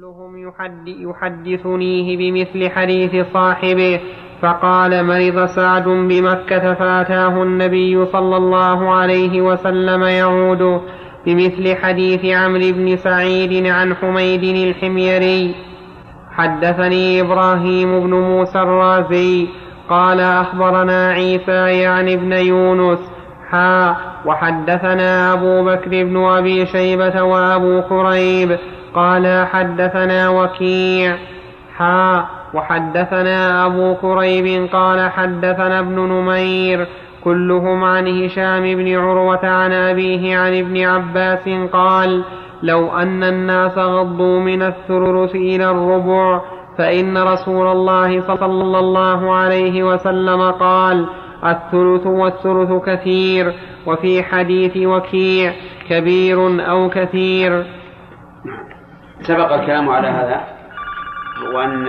كلهم يحدثنيه بمثل حديث صاحبه فقال مرض سعد بمكة فأتاه النبي صلى الله عليه وسلم يعود بمثل حديث عمرو بن سعيد عن حميد الحميري. حدثني إبراهيم بن موسى الرازي قال أخبرنا عيسى يعني ابن يونس حا وحدثنا أبو بكر بن أبي شيبة وأبو قريب قال حدثنا وكيع. حا وحدثنا أبو قريب قال حدثنا ابن نمير. كلهم عن هشام بن عروة عن أبيه عن ابن عباس قال لو أن الناس غضوا من الثلث إلى الربع فإن رسول الله صلى الله عليه وسلم قال الثلث والثلث كثير وفي حديث وكيع كبير أو كثير. سبق الكلام على هذا وأن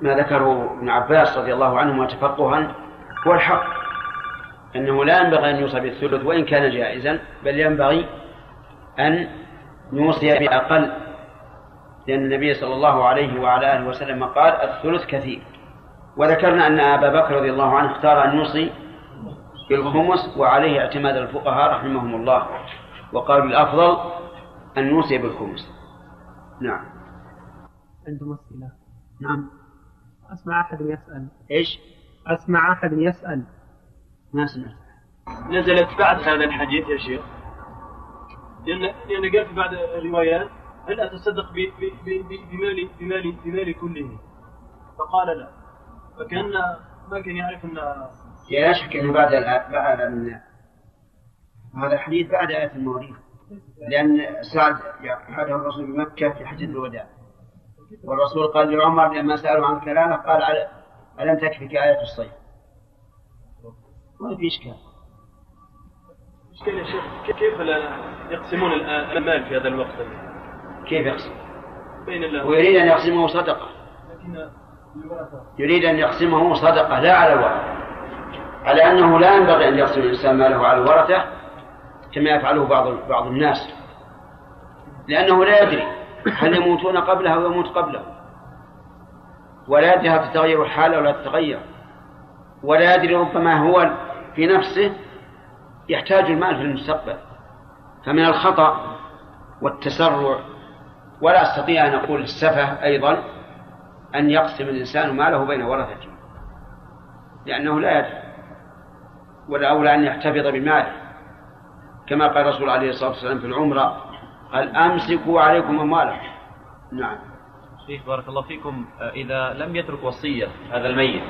ما ذكره ابن عباس رضي الله عنهما تفقها هو الحق. أنه لا ينبغي أن يوصى بالثلث وإن كان جائزا بل ينبغي أن نوصي بأقل. لأن النبي صلى الله عليه وعلى آله وسلم قال الثلث كثير. وذكرنا أن أبا بكر رضي الله عنه اختار أن يوصي بالخمس وعليه اعتماد الفقهاء رحمهم الله. وقالوا الأفضل أن نوصي بالخمس. نعم. عندهم أسئلة. نعم. أسمع أحد يسأل. إيش؟ أسمع أحد يسأل. ما سمعت. نزلت بعد هذا الحديث يا شيخ. لأن لأن قال في بعض الروايات هل أتصدق ب- ب- ب- بمالي بمالي بمالي كله؟ فقال لا. فكان ما كان يعرف أن لا شك أنه بعد بعد هذا الحديث بعد آية المواريث. لأن سعد حده الرسول بمكة في حجة الوداع. والرسول قال لعمر لما سألوا عن كلامه قال "أل- ألم تكفك آية الصيف؟ ما في إشكال. إشكال يا شيخ كيف لا يقسمون المال في هذا الوقت؟ كيف يقسم؟ بين الله ويريد أن يقسمه صدقة. يريد أن يقسمه صدقة لا على الورثة على أنه لا ينبغي أن يقسم الإنسان ماله على الورثة كما يفعله بعض بعض الناس. لأنه لا يدري هل يموتون قبله أو يموت قبله. ولا يدري هل تتغير الحال أو لا تتغير. ولا يدري ربما هو في نفسه يحتاج المال في المستقبل. فمن الخطأ والتسرع ولا أستطيع أن أقول السفه أيضا أن يقسم الإنسان ماله بين ورثته. لأنه لا يدري. ولا أولى أن يحتفظ بماله. كما قال الرسول عليه الصلاة والسلام في العمرة قال أمسكوا عليكم أموالكم نعم. شيخ بارك الله فيكم إذا لم يترك وصية هذا الميت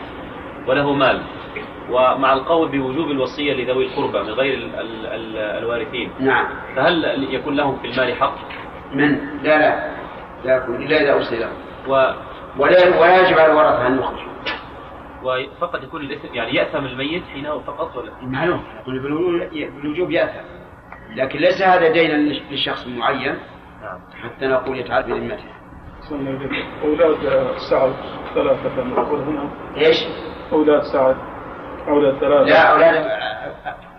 وله مال ومع القول بوجوب الوصية لذوي القربى من غير ال ال ال الوارثين نعم. فهل يكون لهم في المال حق؟ من؟ لا لا. لا يكون إلا إذا أوصي له. و ولا ولا يجب على الورثة أن يخرجوا وفقط يكون الإثم يعني يأثم الميت حينه فقط ولا؟ معلوم. بالوجوب يأثم. لكن ليس هذا دينا لشخص معين نعم. حتى نقول يتعرف بذمته أولاد سعد ثلاثة نقول هنا. إيش؟ أولاد سعد. أولاد ثلاثة. لا أولاد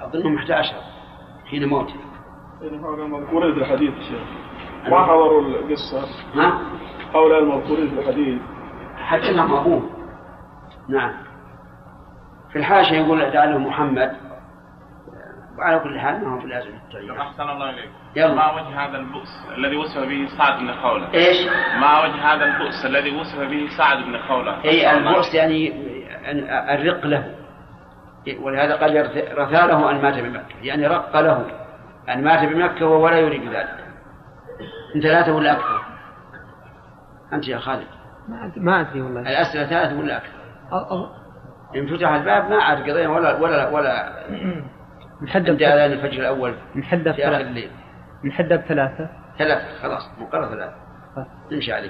أظنهم 11 حين موته. هؤلاء مذكورين في الحديث يا شيخ. ما حضروا القصة؟ ها؟ هؤلاء المذكورين في الحديث. حتى انهم أبوه. نعم. في الحاشية يقول لعله محمد وعلى كل حال ما هو بلازم التغيير. أحسن الله إليك. يلا. ما وجه هذا البؤس الذي وصف به سعد بن خولة؟ إيش؟ ما وجه هذا البؤس الذي وصف به سعد بن خولة؟ إي البؤس يعني الرق له. ولهذا قال رثى له أن مات بمكة. يعني رق له. أن مات بمكة وهو لا يريد ذلك. من ثلاثة ولا أكثر؟ أنت يا خالد. ما أدري والله. الأسئلة ثلاثة ولا أكثر؟ إن فتح الباب ما عاد قضينا ولا ولا ولا نحدد عند اذان الفجر الأول. نحدد في آخر الليل. نحدد ثلاثة. ثلاثة خلاص مقرر ثلاثة. نمشي عليه.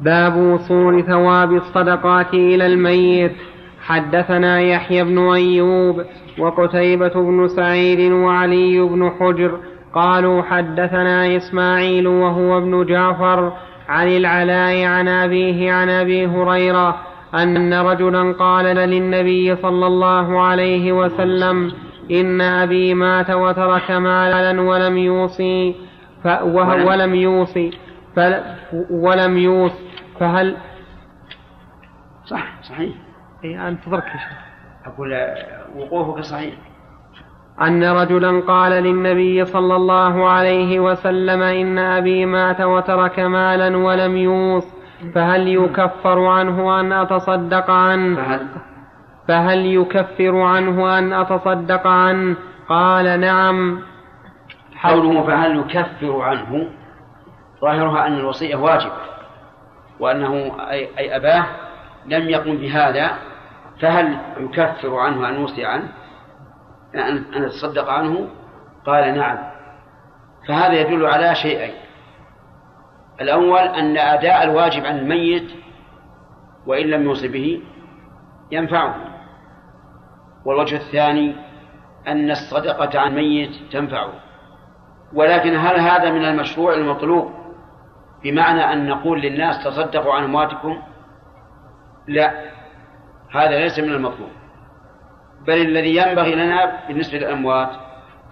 باب وصول ثواب الصدقات إلى الميت. حدثنا يحيى بن أيوب وقتيبة بن سعيد وعلي بن حجر قالوا حدثنا إسماعيل وهو ابن جعفر عن العلاء عن أبيه عن أبي هريرة أن رجلا قال للنبي صلى الله عليه وسلم إن أبي مات وترك مالا ولم يوصي ولم- يوصي ولم يوص فهل صح صحيح. أي انتظرك يا شيخ أقول وقوفك صحيح. أن رجلا قال للنبي صلى الله عليه وسلم إن أبي مات وترك مالا ولم يوص فهل يكفر عنه أن أتصدق عنه؟ فهل فهل يكفر عنه أن أتصدق عنه؟ قال نعم. قوله فهل يكفر عنه؟ ظاهرها أن الوصية واجبة وأنه أي, أباه لم يقم بهذا فهل يكفر عنه أن يوصي عنه؟ أن يتصدق عنه؟ قال نعم. فهذا يدل على شيئين. الأول أن أداء الواجب عن الميت وإن لم يوصي به ينفعه. والوجه الثاني أن الصدقة عن ميت تنفعه ولكن هل هذا من المشروع المطلوب بمعنى أن نقول للناس تصدقوا عن أمواتكم؟ لا هذا ليس من المطلوب. بل الذي ينبغي لنا بالنسبة للأموات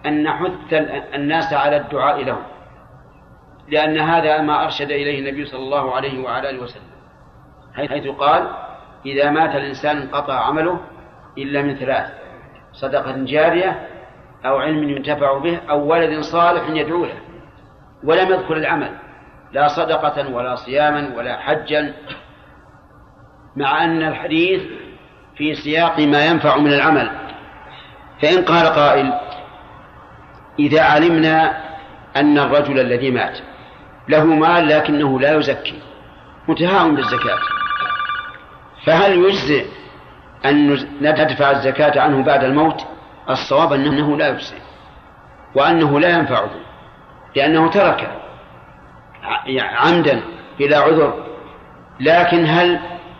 أن نحث الناس على الدعاء لهم. لأن هذا ما أرشد إليه النبي صلى الله عليه وعلى آله وسلم. حيث قال إذا مات الإنسان انقطع عمله إلا من ثلاث صدقة جارية أو علم ينتفع به أو ولد صالح يدعو له ولم يذكر العمل لا صدقة ولا صياما ولا حجا مع أن الحديث في سياق ما ينفع من العمل. فإن قال قائل إذا علمنا أن الرجل الذي مات له مال لكنه لا يزكي متهاون بالزكاة فهل يجزئ أن ندفع الزكاة عنه بعد الموت الصواب أنه لا يجزئ وأنه لا ينفعه لأنه ترك عمدا بلا عذر. لكن هل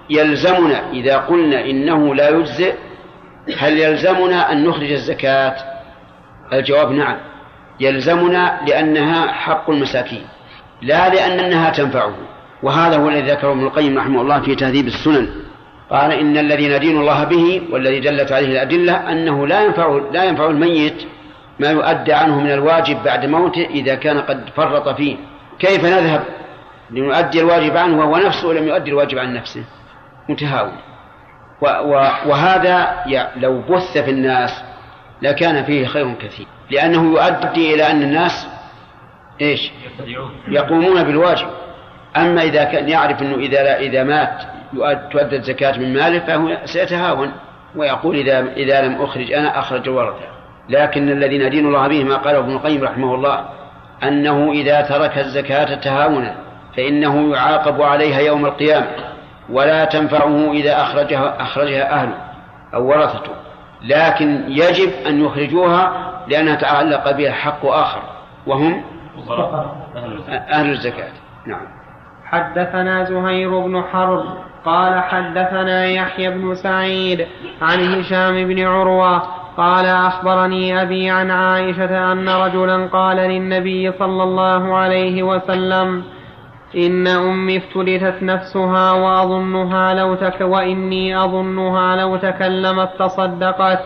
يلزمنا إذا قلنا إنه لا يجزئ هل يلزمنا أن نخرج الزكاة؟ الجواب نعم. يلزمنا لأنها حق المساكين لا لأنها تنفعه. وهذا هو الذي ذكره ابن القيم رحمه الله في تهذيب السنن. قال إن الذي ندين الله به والذي دلت عليه الأدلة أنه لا ينفع لا ينفع الميت ما يؤدى عنه من الواجب بعد موته إذا كان قد فرط فيه. كيف نذهب؟ لنؤدي الواجب عنه وهو نفسه لم يؤدي الواجب عن نفسه؟ متهاون. وهذا لو بث في الناس لكان فيه خير كثير. لأنه يؤدي إلى أن الناس إيش؟ يقومون بالواجب. أما إذا كان يعرف أنه إذا إذا مات تؤدى الزكاة من ماله فهو سيتهاون ويقول إذا إذا لم أخرج أنا أخرج الورثة. لكن الذي ندين الله به ما قاله ابن القيم رحمه الله أنه إذا ترك الزكاة تهاونا فإنه يعاقب عليها يوم القيامة. ولا تنفعه إذا أخرجها أخرجها أهله أو ورثته. لكن يجب أن يخرجوها لأنها تعلق بها حق آخر وهم أهل الزكاة. نعم. حدثنا زهير بن حرب قال حدثنا يحيى بن سعيد عن هشام بن عروة قال أخبرني أبي عن عائشة أن رجلا قال للنبي صلى الله عليه وسلم إن أمي افتلتت نفسها وأظنها لو تك وإني أظنها لو تكلمت تصدقت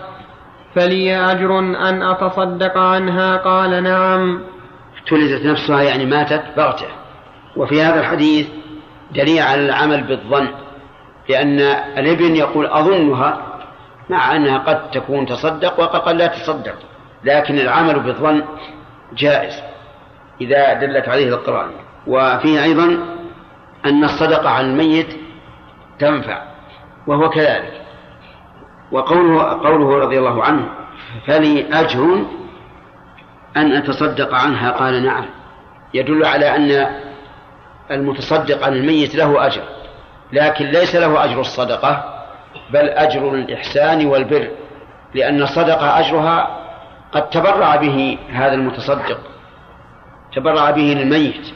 فلي أجر أن أتصدق عنها. قال نعم. افتلتت نفسها يعني ماتت بغتة. وفي هذا الحديث دليل على العمل بالظن. لأن الإبن يقول أظنها مع أنها قد تكون تصدق وقد لا تصدق لكن العمل بالظن جائز إذا دلت عليه القرآن. وفيه أيضا أن الصدقة على الميت تنفع وهو كذلك. وقوله قوله رضي الله عنه فلي أجر أن أتصدق عنها. قال نعم يدل على أن المتصدق عن الميت له أجر. لكن ليس له أجر الصدقة بل أجر الإحسان والبر لأن الصدقة أجرها قد تبرع به هذا المتصدق تبرع به للميت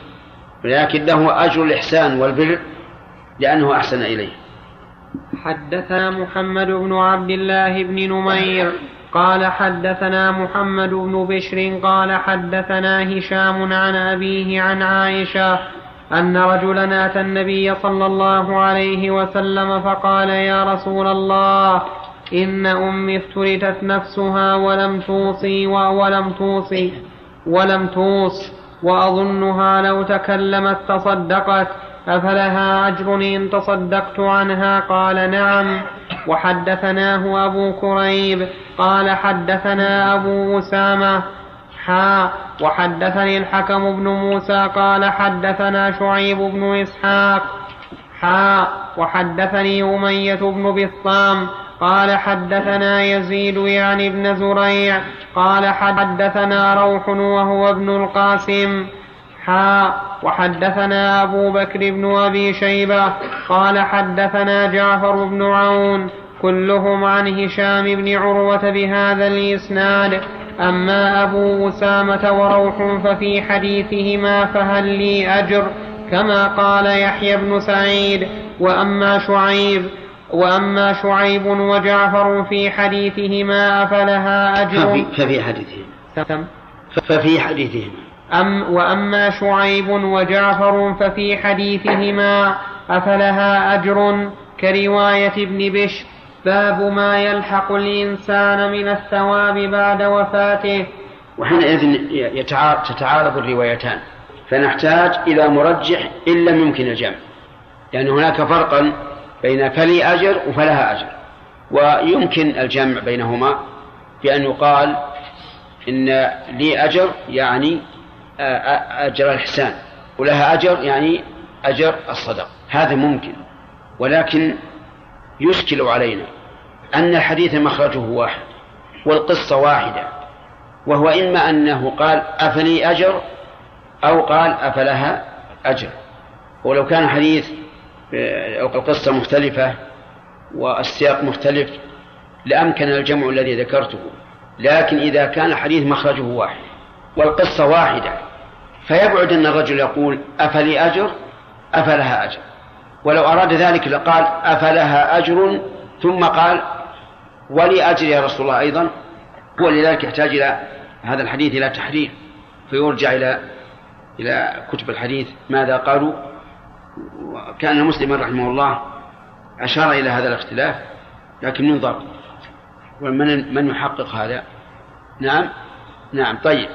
ولكن له أجر الإحسان والبر لأنه أحسن إليه. حدثنا محمد بن عبد الله بن نمير قال حدثنا محمد بن بشر قال حدثنا هشام عن أبيه عن عائشة أن رجلا أتى النبي صلى الله عليه وسلم فقال يا رسول الله إن أمي افترتت نفسها ولم توصي ولم توصي ولم توص وأظنها لو تكلمت تصدقت أفلها أجر إن تصدقت عنها؟ قال نعم. وحدثناه أبو كريب قال حدثنا أبو أسامة. وحدثني الحكم بن موسى قال حدثنا شعيب بن إسحاق. حا وحدثني أمية بن بسطام قال حدثنا يزيد يعني ابن زريع قال حدثنا روح وهو ابن القاسم. حا وحدثنا أبو بكر بن أبي شيبة قال حدثنا جعفر بن عون. كلهم عن هشام بن عروة بهذا الإسناد. أما أبو أسامة وروح ففي حديثهما فهل لي أجر؟ كما قال يحيى بن سعيد. وأما شعيب وأما شعيب وجعفر في حديثهما أفلها أجر؟ ففي, ففي حديثهما. ففي حديثهما. أم وأما شعيب وجعفر ففي حديثهما أفلها أجر؟ كرواية ابن بشر. باب ما يلحق الإنسان من الثواب بعد وفاته. وحينئذ تتعارض الروايتان. فنحتاج إلى مرجح إن لم يمكن الجمع. لأن هناك فرقا بين فلي أجر وفلها أجر. ويمكن الجمع بينهما بأن يقال إن لي أجر يعني أجر الإحسان ولها أجر يعني أجر الصدق. هذا ممكن ولكن يشكل علينا. أن الحديث مخرجه واحد والقصة واحدة وهو إما أنه قال أفلي أجر أو قال أفلها أجر. ولو كان حديث أو القصة مختلفة والسياق مختلف لأمكن الجمع الذي ذكرته. لكن إذا كان الحديث مخرجه واحد والقصة واحدة فيبعد أن الرجل يقول أفلي أجر أفلها أجر. ولو أراد ذلك لقال أفلها أجر ثم قال ولي أجر يا رسول الله أيضا ولذلك يحتاج إلى هذا الحديث إلى تحرير فيرجع إلى إلى كتب الحديث ماذا قالوا. كان مسلم رحمه الله أشار إلى هذا الاختلاف لكن ينظر ومن من يحقق هذا. نعم نعم طيب.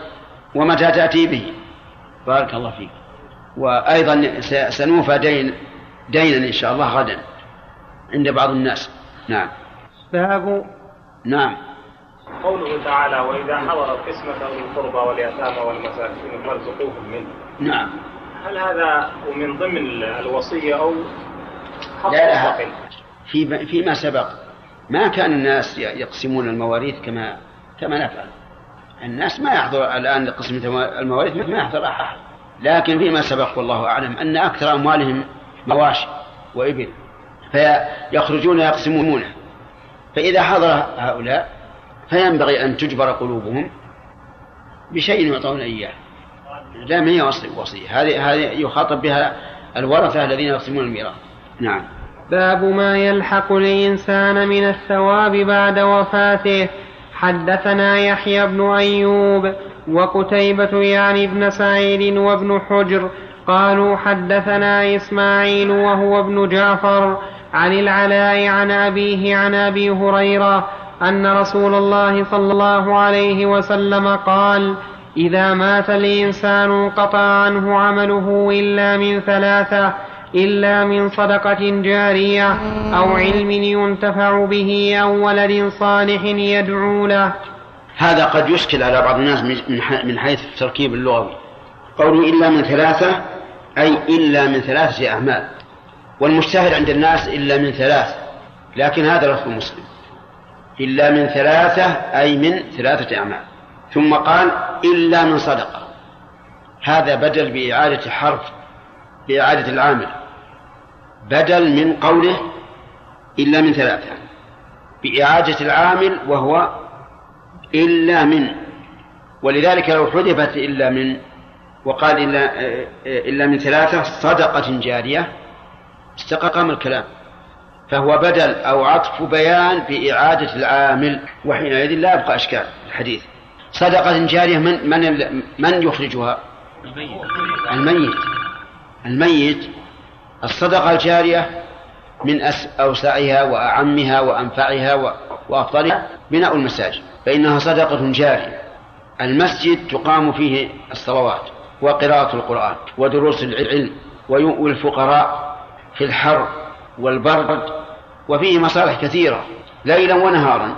ومتى تأتي به؟ بارك الله فيك. وأيضا سنوفى دين دينا إن شاء الله غدا عند بعض الناس. نعم. باب نعم. قوله تعالى وإذا حضر القسمة القربى واليتامى والمساكين فارزقوهم منه. نعم. هل هذا من ضمن الوصية أو لا لا في فيما سبق. ما كان الناس يقسمون المواريث كما كما نفعل. الناس ما يحضر الآن قسمة المواريث ما يحضر أحد. لكن فيما سبق والله أعلم أن أكثر أموالهم مواشي وإبل فيخرجون يقسمونه فإذا حضر هؤلاء فينبغي أن تجبر قلوبهم بشيء يعطون إياه. لا ما هي وصية. هذه هذه يخاطب بها الورثة الذين يقسمون الميراث. نعم. باب ما يلحق الإنسان من الثواب بعد وفاته. حدثنا يحيى بن أيوب وقتيبة يعني ابن سعيد وابن حجر قالوا حدثنا إسماعيل وهو ابن جعفر عن العلاء عن أبيه عن أبي هريرة أن رسول الله صلى الله عليه وسلم قال إذا مات الإنسان انقطع عنه عمله إلا من ثلاثة إلا من صدقة جارية أو علم ينتفع به أو ولد صالح يدعو له. هذا قد يشكل على بعض الناس من حيث التركيب اللغوي. قوله إلا من ثلاثة أي إلا من ثلاثة أعمال. والمشتهر عند الناس إلا من ثلاث لكن هذا لفظ مسلم. إلا من ثلاثة أي من ثلاثة أعمال. ثم قال إلا من صدقة. هذا بدل بإعادة حرف بإعادة العامل. بدل من قوله إلا من ثلاثة. بإعادة العامل وهو إلا من. ولذلك لو حذفت إلا من وقال إلا, إلا من ثلاثة صدقة جارية. استقام الكلام. فهو بدل أو عطف بيان بإعادة العامل وحينئذ لا يبقى أشكال الحديث. صدقة جارية من من من يخرجها؟ الميت. الميت. الصدقة الجارية من أوسعها وأعمها وأنفعها وأفضلها بناء المساجد فإنها صدقة جارية. المسجد تقام فيه الصلوات وقراءة القرآن ودروس العلم والفقراء في الحر والبرد وفيه مصالح كثيرة ليلا ونهارا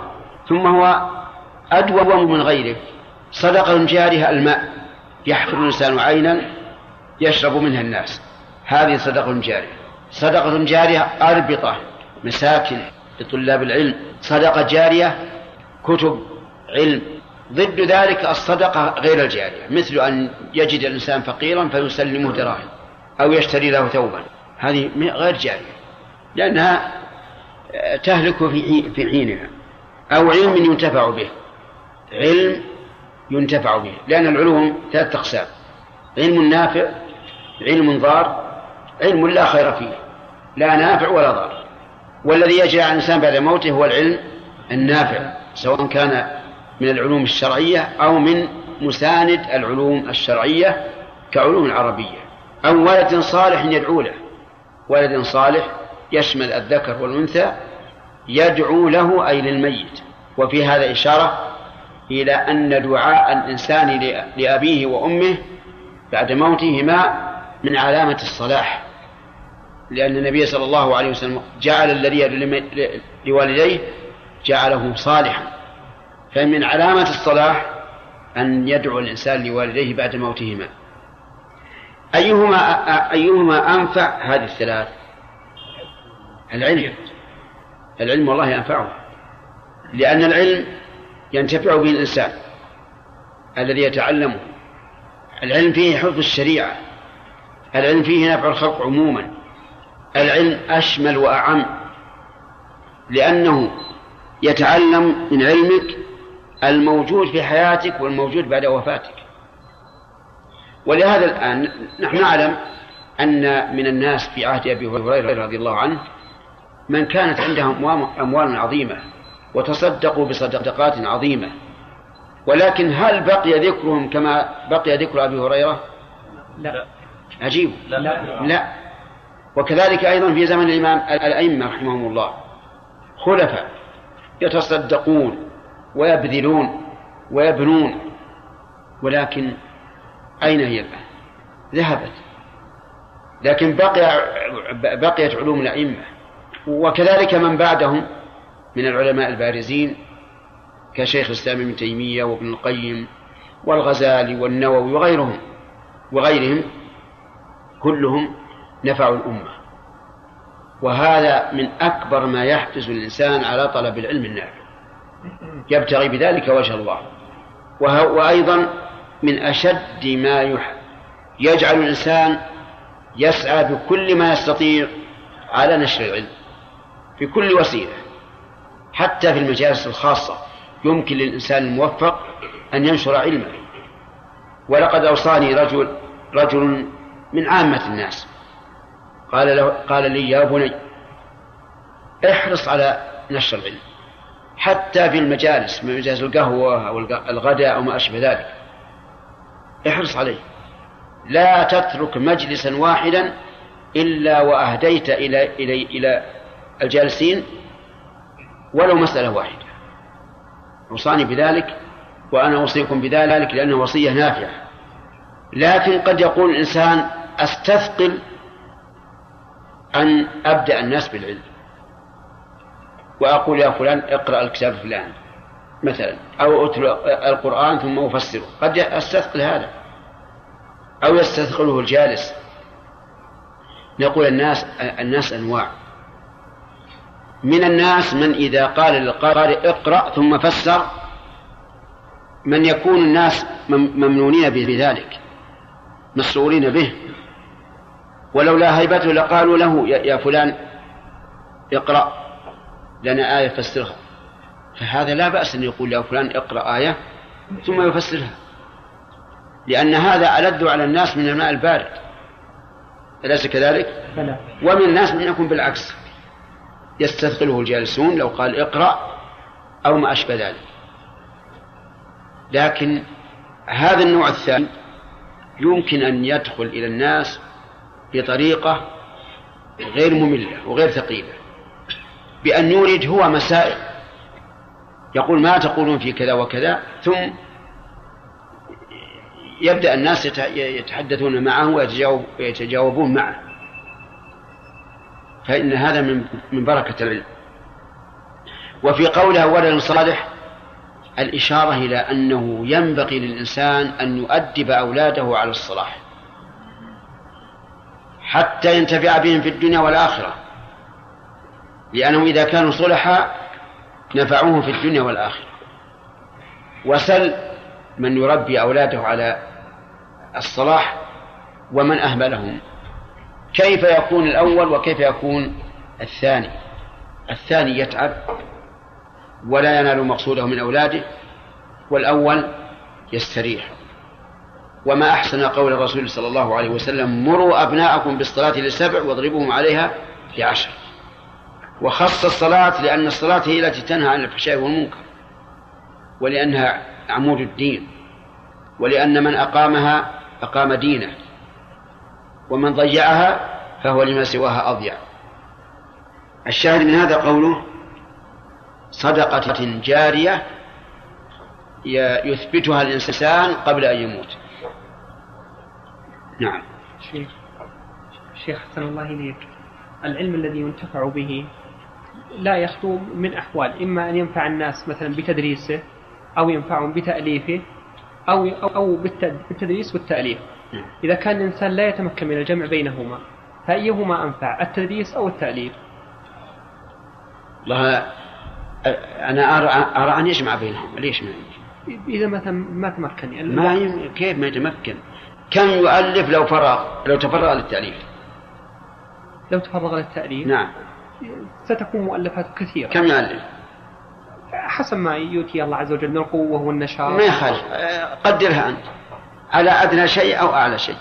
ثم هو أدوم من غيره. صدقة جارها الماء يحفر الإنسان عينا يشرب منها الناس. هذه صدقة جارية صدقة جارية أربطة مساكن لطلاب العلم. صدقة جارية كتب علم. ضد ذلك الصدقة غير الجارية مثل أن يجد الإنسان فقيرا فيسلمه دراهم أو يشتري له ثوبا. هذه غير جارية لأنها تهلك في في حينها أو علم ينتفع به. علم ينتفع به لأن العلوم ثلاثة أقسام علم نافع علم ضار علم لا خير فيه لا نافع ولا ضار. والذي يجري على الإنسان بعد موته هو العلم النافع سواء كان من العلوم الشرعية أو من مساند العلوم الشرعية كعلوم العربية أو ولد صالح يدعو له. ولد صالح يشمل الذكر والأنثى يدعو له أي للميت. وفي هذا إشارة إلى أن دعاء الإنسان لأبيه وأمه بعد موتهما من علامة الصلاح. لأن النبي صلى الله عليه وسلم جعل الذي لوالديه جعله صالحا. فمن علامة الصلاح أن يدعو الإنسان لوالديه بعد موتهما. أيهما أيهما أنفع؟ هذه الثلاث. العلم. العلم والله ينفعه. لأن العلم ينتفع به الإنسان الذي يتعلمه. العلم فيه حفظ الشريعة. العلم فيه نفع الخلق عموما. العلم أشمل وأعم. لأنه يتعلم من علمك الموجود في حياتك والموجود بعد وفاتك. ولهذا الآن نحن نعلم أن من الناس في عهد أبي هريرة رضي الله عنه من كانت عندهم أموال عظيمة وتصدقوا بصدقات عظيمة. ولكن هل بقي ذكرهم كما بقي ذكر أبي هريرة؟ لا. عجيب. لا, لا. وكذلك أيضا في زمن الإمام الأئمة رحمهم الله خلفاء يتصدقون ويبذلون ويبنون ولكن أين هي؟ الآن؟ ذهبت. لكن بقي بقيت علوم الأئمة. وكذلك من بعدهم من العلماء البارزين كشيخ الإسلام ابن تيمية وابن القيم والغزالي والنووي وغيرهم. وغيرهم كلهم نفعوا الأمة. وهذا من أكبر ما يحفز الإنسان على طلب العلم النافع. يبتغي بذلك وجه الله. وأيضا من أشد ما يجعل الإنسان يسعى بكل ما يستطيع على نشر العلم في كل وسيلة حتى في المجالس الخاصة. يمكن للإنسان الموفق أن ينشر علمه. ولقد أوصاني رجل رجل من عامة الناس. قال له قال لي يا بني احرص على نشر العلم حتى في المجالس مجالس القهوة أو الغداء أو ما أشبه ذلك. احرص عليه. لا تترك مجلسا واحدا إلا وأهديت إلى إلى إلى الجالسين ولو مسألة واحدة. أوصاني بذلك وأنا أوصيكم بذلك لأنه وصية نافعة. لكن قد يقول الإنسان أستثقل أن أبدأ الناس بالعلم. وأقول يا فلان اقرأ الكتاب الفلاني. مثلا أو أتلو القرآن ثم أفسره. قد أستثقل هذا. أو يستثقله الجالس. نقول الناس الناس أنواع. من الناس من إذا قال للقارئ اقرأ ثم فسر من يكون الناس ممنونين بذلك مسرورين به. ولولا هيبته لقالوا له يا فلان اقرأ لنا آية فسرها. فهذا لا بأس أن يقول يا فلان اقرأ آية ثم يفسرها. لأن هذا ألذ على الناس من الماء البارد. أليس كذلك؟ ومن الناس من يكون بالعكس. يستثقله الجالسون لو قال اقرأ أو ما أشبه ذلك. لكن هذا النوع الثاني يمكن أن يدخل إلى الناس بطريقة غير مملة وغير ثقيلة. بأن يورد هو مسائل. يقول ما تقولون في كذا وكذا ثم يبدأ الناس يت- يتحدثون معه ويتجاوب ويتجاوبون معه. فإن هذا من من بركة العلم. وفي قولها ولد صالح الإشارة إلى أنه ينبغي للإنسان أن يؤدب أولاده على الصلاح. حتى ينتفع بهم في الدنيا والآخرة. لأنهم إذا كانوا صلحاء نفعوه في الدنيا والآخرة. وسل من يربي أولاده على الصلاح ومن أهملهم. كيف يكون الأول وكيف يكون الثاني؟ الثاني يتعب ولا ينال مقصوده من أولاده والأول يستريح. وما أحسن قول الرسول صلى الله عليه وسلم مروا أبناءكم بالصلاة لسبع واضربوهم عليها لعشر. وخص الصلاة لأن الصلاة هي التي تنهى عن الفحشاء والمنكر ولأنها عمود الدين ولأن من أقامها أقام دينه ومن ضيعها فهو لما سواها أضيع. الشاهد من هذا قوله صدقة جارية يثبتها الإنسان قبل أن يموت. نعم. شيخ شيخ أحسن الله إليك. العلم الذي ينتفع به لا يخلو من أحوال إما أن ينفع الناس مثلا بتدريسه أو ينفعهم بتأليفه أو أو, أو بالت- بالتدريس والتأليف. إذا كان الإنسان لا يتمكن من الجمع بينهما فأيهما أنفع؟ التدريس أو التأليف؟ والله أنا أرى, أرى أن يجمع بينهم ليش ما إذا مثلا ما تمكن يعني. ما يم... كيف ما يتمكن؟ كم يؤلف لو فرغ لو تفرغ للتأليف؟ لو تفرغ للتأليف؟ نعم. ستكون مؤلفات كثيرة. كم يؤلف حسب ما يؤتي الله عز وجل من القوة والنشاط ما يخالف. قدرها أنت. على أدنى شيء أو أعلى شيء.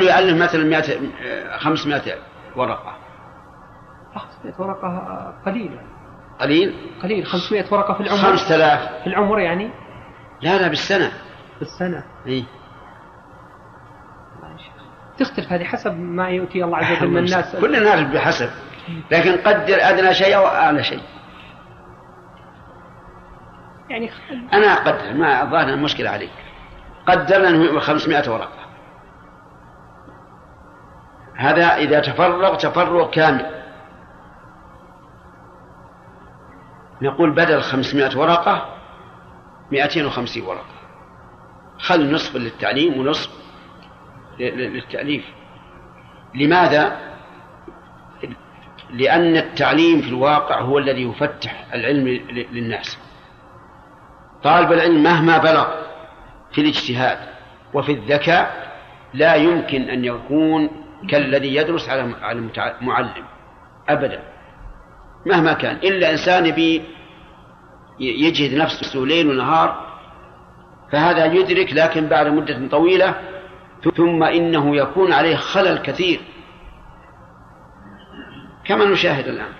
يؤلف مثلا 100 آه، 500 ورقة. 500 ورقة قليلة. قليل؟ قليل. 500 ورقة في العمر؟ 5000 في العمر يعني؟ لا لا بالسنة. في السنة إيه. تختلف هذه حسب ما يؤتي الله عز وجل من الناس. كلنا نعرف بحسب. لكن قدر أدنى شيء أو أعلى شيء. يعني أنا أقدر ما الظاهر المشكلة عليك. قدرنا أنه 500 ورقة. هذا إذا تفرغ تفرغ كامل. نقول بدل 500 ورقة 250 ورقة. خل نصف للتعليم ونصف للتأليف. لماذا؟ لأن التعليم في الواقع هو الذي يفتح العلم للناس. طالب العلم مهما بلغ في الاجتهاد وفي الذكاء لا يمكن أن يكون كالذي يدرس على على المعلم أبدا. مهما كان. إلا إنسان يبي يجهد نفسه ليل ونهار فهذا يدرك لكن بعد مدة طويلة ثم إنه يكون عليه خلل كثير. كما نشاهد الآن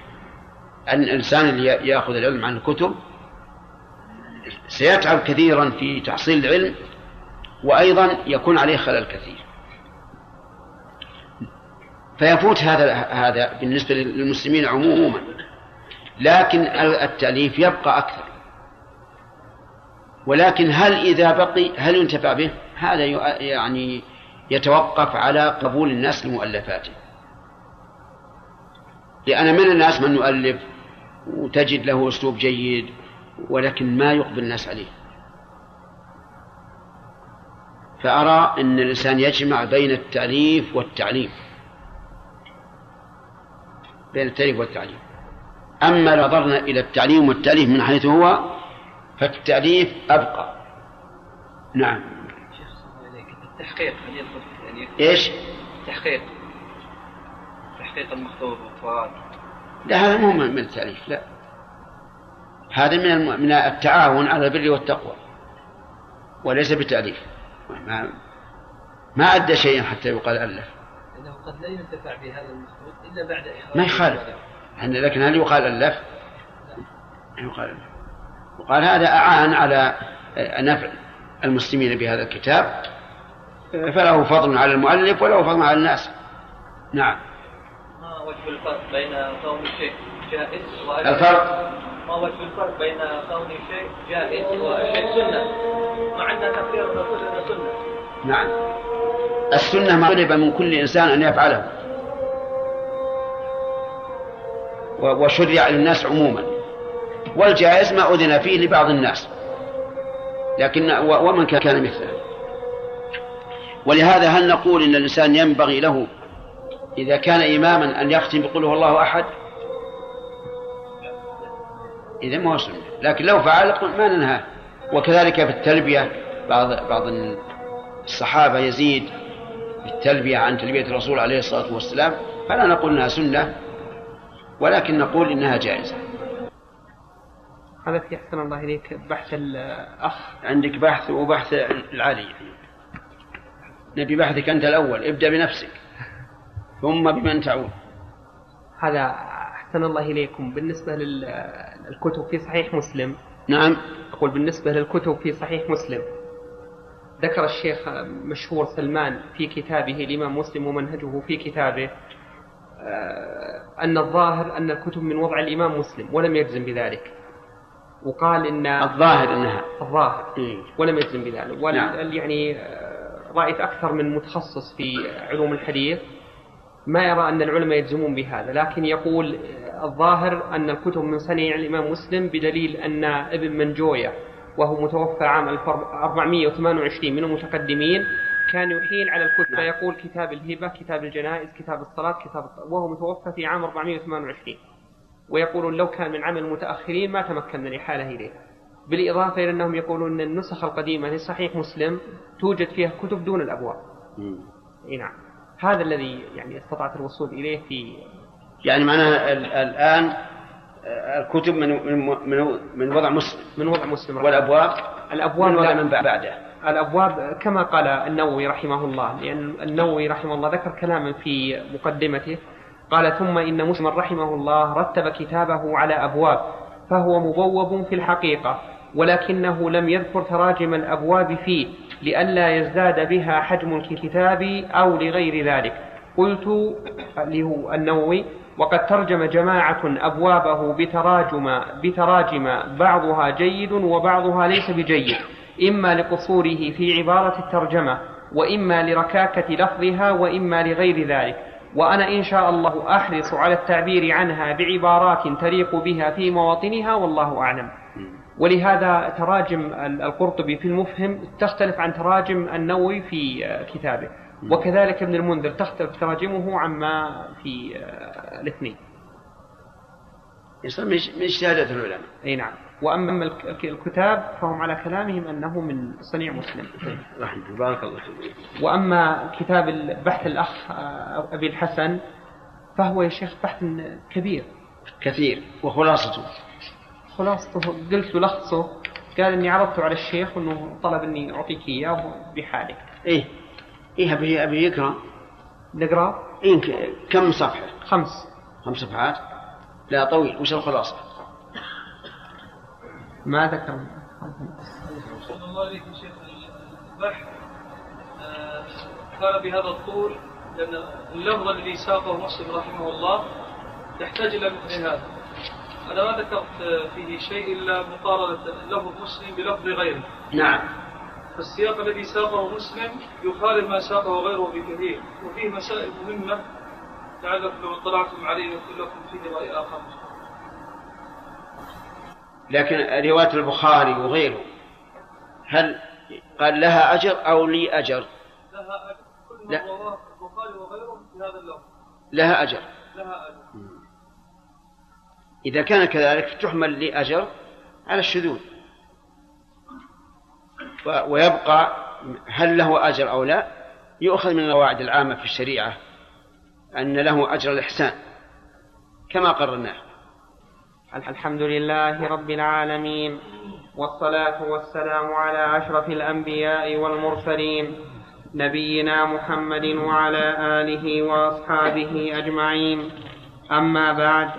أن الإنسان اللي يأخذ العلم عن الكتب سيتعب كثيرا في تحصيل العلم وأيضا يكون عليه خلل كثير. فيفوت هذا هذا بالنسبة للمسلمين عموما. لكن التأليف يبقى أكثر. ولكن هل إذا بقي هل ينتفع به؟ هذا يع- يعني يتوقف على قبول الناس لمؤلفاته لأن من الناس من يؤلف وتجد له أسلوب جيد ولكن ما يقبل الناس عليه. فأرى أن الإنسان يجمع بين التأليف والتعليم. بين التأليف والتعليم. أما نظرنا إلى التعليم والتأليف من حيث هو فالتأليف أبقى. نعم. التحقيق هل يدخل التأليف؟ إيش؟ تحقيق تحقيق المخطوط والفوائد لا هذا مو من التأليف لا هذا من. من التعاون على البر والتقوى وليس بتأليف ما ما أدى شيئا حتى يقال ألف لأنه قد لا ينتفع بهذا المخطوط إلا بعد إخراج ما يخالف يعني لكن هل يقال ألف؟ يقال ألف وقال هذا أعان على نفع المسلمين بهذا الكتاب فله فضل على المؤلف وله فضل على الناس. نعم. ما وجه الفرق بين كون الشيء جائز الفرق؟ ما وجه الفرق بين كون شيء جائز وشيء سنة؟ مع أن كثيرا نقول أنه سنة. نعم. السنة ما طلب من كل إنسان أن يفعله. وشرع للناس عموما. والجائز ما أذن فيه لبعض الناس. لكن ومن كان- كان مثله؟ ولهذا هل نقول إن الإنسان ينبغي له إذا كان إماما أن يختم بقول هو الله أحد؟ إذا ما هو سنة. لكن لو فعل ما ننهاه وكذلك في التلبية بعض بعض الصحابة يزيد في التلبية عن تلبية الرسول عليه الصلاة والسلام. فلا نقول إنها سنة ولكن نقول إنها جائزة. هذا في أحسن الله إليك بحث الأخ. عندك بحث وبحث العالي نبي بحثك أنت الأول ابدأ بنفسك. ثم بمن تعود. هذا أحسن الله إليكم. بالنسبة للكتب في صحيح مسلم. نعم. أقول بالنسبة للكتب في صحيح مسلم. ذكر الشيخ مشهور سلمان في كتابه الإمام مسلم ومنهجه في كتابه آه، أن الظاهر أن الكتب من وضع الإمام مسلم ولم يجزم بذلك. وقال إن الظاهر أنها. الظاهر. إيه. ولم يجزم بذلك. نعم. يعني رأيت أكثر من متخصص في علوم الحديث ما يرى أن العلماء يجزمون بهذا لكن يقول الظاهر أن الكتب من صنيع الإمام مسلم بدليل أن ابن منجوية وهو متوفى عام 1428 من المتقدمين كان يحيل على الكتب نعم. فيقول كتاب الهبة كتاب الجنائز كتاب الصلاة كتاب وهو متوفى في عام 428 ويقولون لو كان من عمل المتأخرين ما تمكنا الإحالة إليه بالإضافة إلى أنهم يقولون أن النسخ القديمة لصحيح مسلم توجد فيها كتب دون الأبواب. إي نعم. هذا الذي يعني استطعت الوصول إليه في يعني معناها ال- الآن الكتب من من من, وضع مسلم. من وضع مسلم. رحمه والأبواب الأبواب من وضع. من بعده. الأبواب كما قال النووي رحمه الله لأن النووي رحمه الله ذكر كلاما في مقدمته قال ثم إن مسلم رحمه الله رتب كتابه على أبواب فهو مبوب في الحقيقة ولكنه لم يذكر تراجم الأبواب فيه لئلا يزداد بها حجم الكتاب أو لغير ذلك. قلت اللي هو النووي وقد ترجم جماعة أبوابه بتراجم بتراجم بعضها جيد وبعضها ليس بجيد إما لقصوره في عبارة الترجمة وإما لركاكة لفظها وإما لغير ذلك. وأنا إن شاء الله أحرص على التعبير عنها بعبارات تليق بها في مواطنها والله أعلم. ولهذا تراجم ال- القرطبي في المفهم تختلف عن تراجم النووي في آه، كتابه. وكذلك ابن المنذر تختلف تراجمه عما في آه، الاثنين. يصير من اجتهادات العلماء. أي نعم. الك- الكتاب فهم على كلامهم أنه من صنيع مسلم. رحمة بارك الله وأما كتاب بحث الأخ آه، أبي الحسن فهو يا شيخ بحث كبير. كثير. وخلاصته. خلاصته قلت له لخصه قال إني عرضته على الشيخ وانه طلب إني أعطيك إياه بحالك. إيه. إيه أبي أبي يقرأ. نقرأ؟ إيه ك- كم صفحة؟ خمس. خمس صفحات؟ لا طويل. وش الخلاصة؟ ما ذكر. الله عليك يا شيخ. البحث آه، كان بهذا الطول لأن اللفظ الذي ساقه مسلم رحمه الله يحتاج إلى مثل هذا. أنا ما ذكرت فيه شيء إلا مقارنة لفظ مسلم بلفظ غيره. نعم. فالسياق الذي ساقه مسلم يخالف ما ساقه غيره بكثير وفيه مسائل مهمة لعلكم لو اطلعتم عليه يكون لكم فيه رأي آخر. لكن رواية البخاري وغيره هل قال لها أجر أو لي أجر؟ لها أجر. كل ما. رواه البخاري وغيره بهذا اللفظ. لها أجر. لها أجر. إذا كان كذلك تحمل لي اجر على الشذوذ. ويبقى هل له أجر أو لا يؤخذ من القواعد العامة في الشريعة أن له أجر الإحسان كما قررناه. الحمد لله رب العالمين والصلاة والسلام على أشرف الأنبياء والمرسلين نبينا محمد وعلى آله وأصحابه أجمعين. أما بعد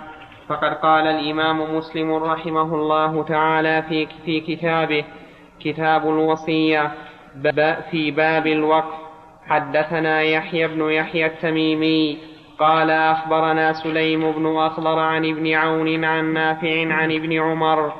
فقد قال الإمام مسلم رحمه الله تعالى في في كتابه كتاب الوصية في باب الوقف. حدثنا يحيى بن يحيى التميمي قال أخبرنا سليم بن أخضر عن ابن عون عن نافع عن ابن عمر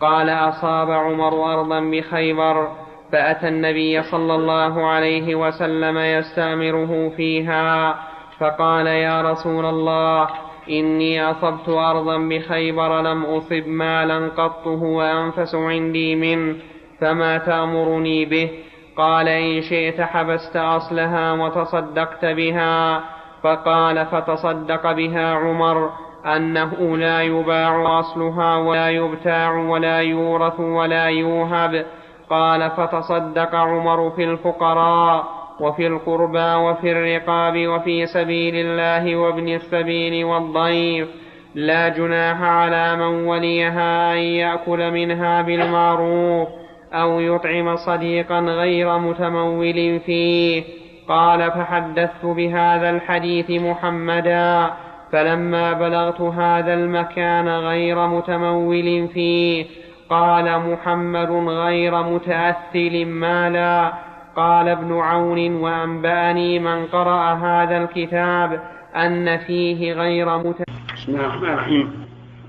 قال أصاب عمر أرضا بخيبر فأتى النبي صلى الله عليه وسلم يستأمره فيها فقال يا رسول الله إني أصبت أرضا بخيبر لم أصب مالا قط هو أنفس عندي منه فما تأمرني به؟ قال إن شئت حبست أصلها وتصدقت بها. فقال فتصدق بها عمر أنه لا يباع أصلها ولا يبتاع ولا يورث ولا يوهب. قال فتصدق عمر في الفقراء. وفي القربى وفي الرقاب وفي سبيل الله وابن السبيل والضيف لا جناح على من وليها أن يأكل منها بالمعروف أو يطعم صديقا غير متمول فيه. قال فحدثت بهذا الحديث محمدا فلما بلغت هذا المكان غير متمول فيه قال محمد غير متأثل مالا. قال ابن عون وأنبأني من قرأ هذا الكتاب أن فيه غير متأثل بسم الله الرحمن الرحيم.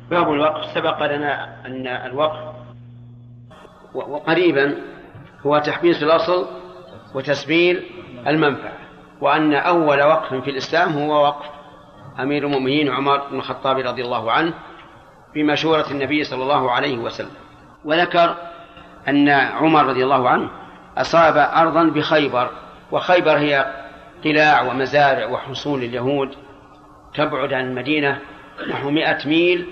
باب الوقف. سبق لنا أن الوقف وقريبا هو تحبيس الأصل وتسبيل المنفعة وأن أول وقف في الإسلام هو وقف أمير المؤمنين عمر بن الخطاب رضي الله عنه بمشورة النبي صلى الله عليه وسلم. وذكر أن عمر رضي الله عنه أصاب أرضا بخيبر وخيبر هي قلاع ومزارع وحصول اليهود تبعد عن المدينة نحو مئة ميل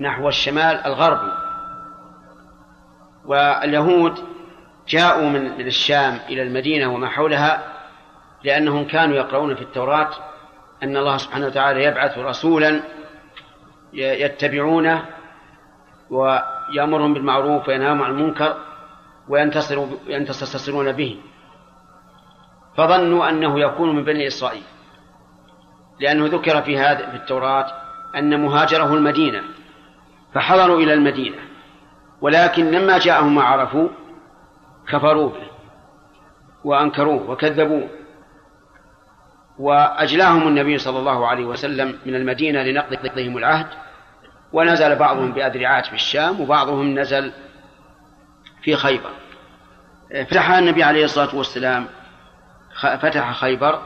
نحو الشمال الغربي. واليهود جاءوا من الشام إلى المدينة وما حولها لأنهم كانوا يقرؤون في التوراة أن الله سبحانه وتعالى يبعث رسولا يتبعونه ويأمرهم بالمعروف وينهاهم عن المنكر. وينتصرون به. فظنوا أنه يكون من بني إسرائيل. لأنه ذكر في هذا في التوراة أن مهاجره المدينة. فحضروا إلى المدينة. ولكن لما جاءهم ما عرفوا كفروا به. وأنكروه وكذبوه. وأجلاهم النبي صلى الله عليه وسلم من المدينة لنقضهم العهد. ونزل بعضهم بأذرعات في الشام وبعضهم نزل في خيبر. فتح النبي عليه الصلاة والسلام فتح خيبر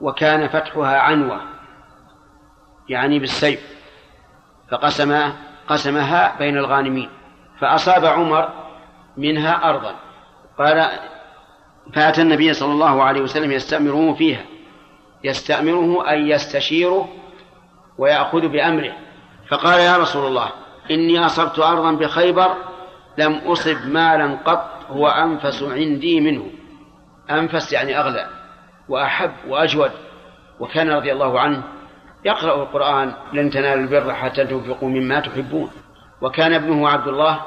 وكان فتحها عنوة يعني بالسيف فقسم قسمها بين الغانمين فأصاب عمر منها أرضا. قال فأتى النبي صلى الله عليه وسلم يستأمره فيها يستأمره أن يستشيره ويأخذ بأمره. فقال يا رسول الله إني أصبت أرضا بخيبر لم أصب مالا قط هو أنفس عندي منه. أنفس يعني أغلى وأحب وأجود. وكان رضي الله عنه يقرأ القرآن لن تنالوا البر حتى تنفقوا مما تحبون. وكان ابنه عبد الله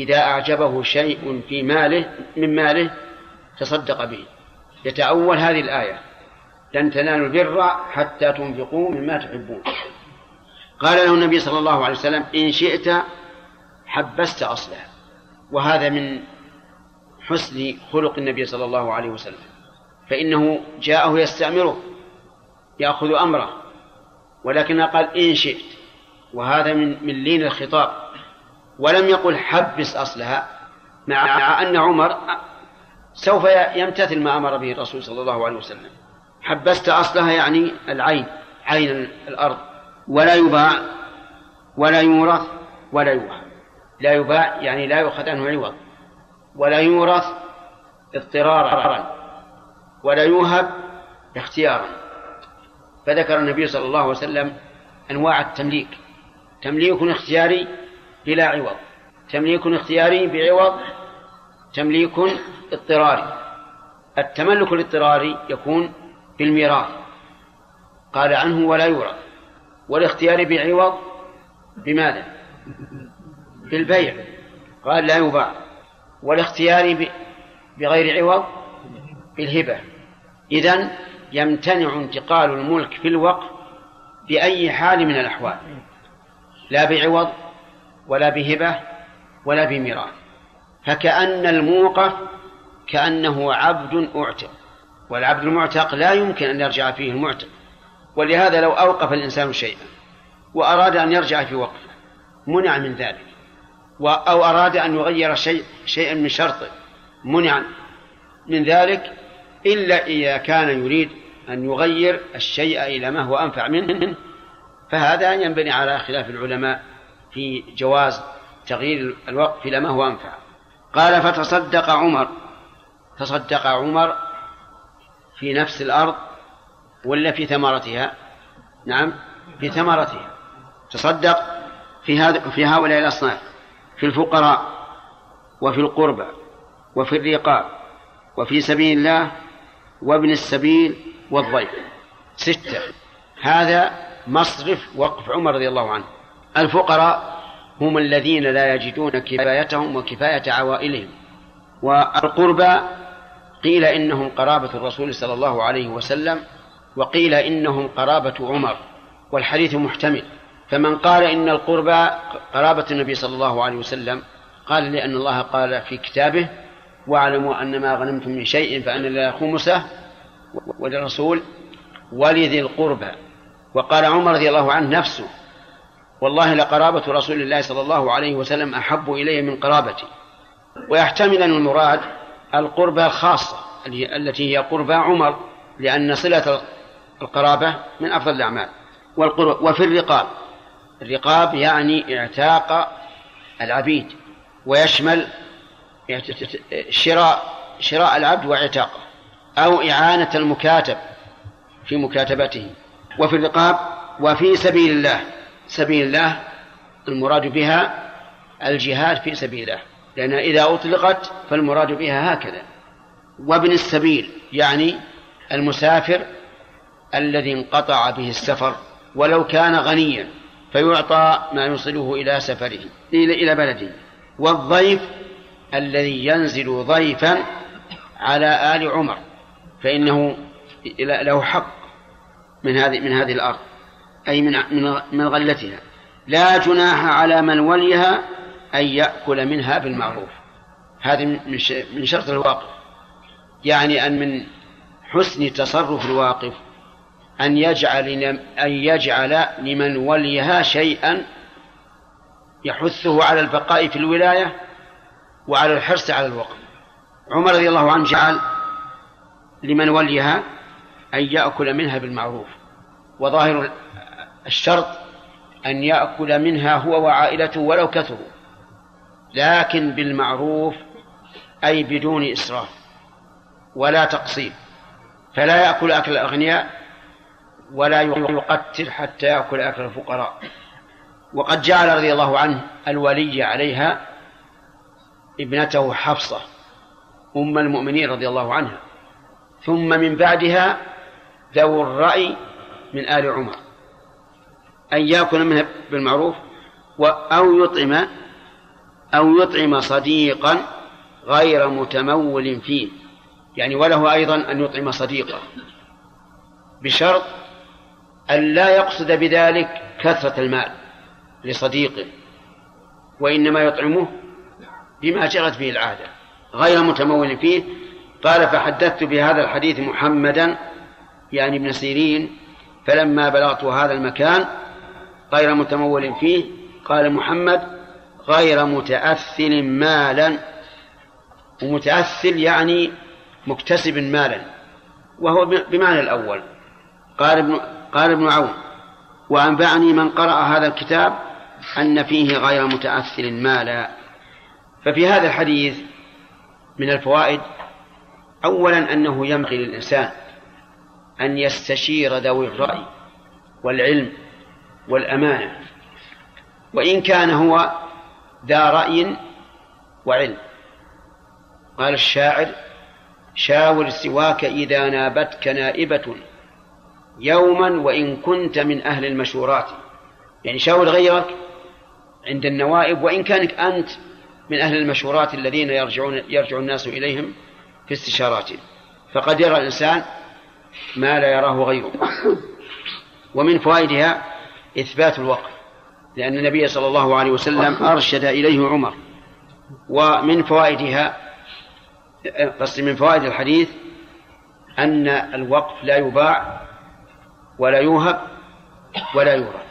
إذا أعجبه شيء في ماله من ماله تصدق به. يتأول هذه الآية لن تنالوا البر حتى تنفقوا مما تحبون. قال له النبي صلى الله عليه وسلم إن شئت حبست أصلها وهذا من حسن خلق النبي صلى الله عليه وسلم. فإنه جاءه يستأمره يأخذ أمره. ولكن قال إن شئت. وهذا من من لين الخطاب. ولم يقل حبس أصلها مع أن عمر سوف يمتثل ما أمر به الرسول صلى الله عليه وسلم. حبست أصلها يعني العين عين الأرض. ولا يباع ولا يورث ولا يوهب. لا يباع يعني لا يؤخذ عنه عوض ولا يورث اضطرارا. ولا يوهب اختيارا. فذكر النبي صلى الله عليه وسلم أنواع التمليك. تمليك اختياري بلا عوض. تمليك اختياري بعوض تمليك اضطراري. التملك الاضطراري يكون بالميراث. قال عنه ولا يورث. والاختيار بعوض بماذا؟ بالبيع قال لا يباع. والاختيار بغير عوض بالهبة. إذن يمتنع انتقال الملك في الوقف بأي حال من الأحوال. لا بعوض ولا بهبة ولا بميراث. فكأن الموقف كأنه عبد أعتق والعبد المعتق لا يمكن أن يرجع فيه المعتق. ولهذا لو أوقف الإنسان شيئا وأراد أن يرجع في وقفه منع من ذلك. أو أراد أن يغير شيء شيئا من شرطه. منع من ذلك إلا إذا كان يريد أن يغير الشيء إلى ما هو أنفع منه. فهذا ينبني على خلاف العلماء في جواز تغيير الوقف إلى ما هو أنفع. قال فتصدق عمر تصدق عمر في نفس الأرض ولا في ثمرتها؟ نعم في ثمرتها. تصدق في هذا في هؤلاء الأصناف. في الفقراء وفي القربى وفي الرقاب وفي سبيل الله وابن السبيل والضيف. ستة. هذا مصرف وقف عمر رضي الله عنه. الفقراء هم الذين لا يجدون كفايتهم وكفاية عوائلهم. والقربى قيل إنهم قرابة الرسول صلى الله عليه وسلم وقيل إنهم قرابة عمر والحديث محتمل. فمن قال إن القربى قرابة النبي صلى الله عليه وسلم قال لأن الله قال في كتابه واعلموا أن ما غنمتم من شيء فأن لله خمسة وللرسول ولذي القربى. وقال عمر رضي الله عنه نفسه والله لقرابة رسول الله صلى الله عليه وسلم أحب إلي من قرابتي. ويحتمل أن المراد القربى الخاصة التي هي قربى عمر لأن صلة القرابة من أفضل الأعمال. وفي الرقاب. الرقاب يعني اعتاق العبيد ويشمل شراء شراء العبد واعتاقه أو إعانة المكاتب في مكاتبته. وفي الرقاب وفي سبيل الله سبيل الله المراد بها الجهاد في سبيل الله لأن إذا أطلقت فالمراد بها هكذا. وابن السبيل يعني المسافر الذي انقطع به السفر ولو كان غنيا. فيعطى ما يوصله إلى سفره إلى بلده. والضيف الذي ينزل ضيفا على آل عمر فإنه له حق من هذه من هذه الأرض أي من من غلتها. لا جناح على من وليها أن يأكل منها بالمعروف. هذه من شرط الواقف. يعني أن من حسن تصرف الواقف أن يجعل أن يجعل لمن وليها شيئا يحثه على البقاء في الولاية وعلى الحرص على الوقف. عمر رضي الله عنه جعل لمن وليها أن يأكل منها بالمعروف وظاهر الشرط أن يأكل منها هو وعائلته ولو كثروا لكن بالمعروف أي بدون إسراف ولا تقصير فلا يأكل أكل الأغنياء ولا يقتل حتى يأكل أكل الفقراء. وقد جعل رضي الله عنه الولي عليها ابنته حفصة أم المؤمنين رضي الله عنها. ثم من بعدها ذو الرأي من آل عمر أن يأكل منها بالمعروف أو يطعم أو يطعم صديقا غير متمول فيه. يعني وله أيضا أن يطعم صديقه بشرط أن لا يقصد بذلك كثرة المال لصديقه وإنما يطعمه بما جرت به العادة غير متمول فيه. قال فحدثت بهذا الحديث محمدا يعني ابن سيرين فلما بلغت هذا المكان غير متمول فيه. قال محمد غير متأثل مالا ومتأثل يعني مكتسب مالا وهو بمعنى الأول. قال ابن قال ابن عون وأنبأني من قرأ هذا الكتاب أن فيه غير متأثل مالا. ففي هذا الحديث من الفوائد أولا أنه ينبغي للإنسان أن يستشير ذوي الرأي والعلم والأمانة وإن كان هو ذا رأي وعلم. قال الشاعر شاور سواك إذا نابتك نائبة. يوما وإن كنت من أهل المشورات. يعني شاور غيرك عند النوائب وإن كانك أنت من أهل المشورات الذين يرجعون يرجع الناس إليهم في استشاراتهم فقد يرى الإنسان ما لا يراه غيره. ومن فوائدها إثبات الوقف لأن النبي صلى الله عليه وسلم أرشد إليه عمر. ومن فوائدها قصدي من فوائد الحديث أن الوقف لا يباع ولا يوهب ولا يورد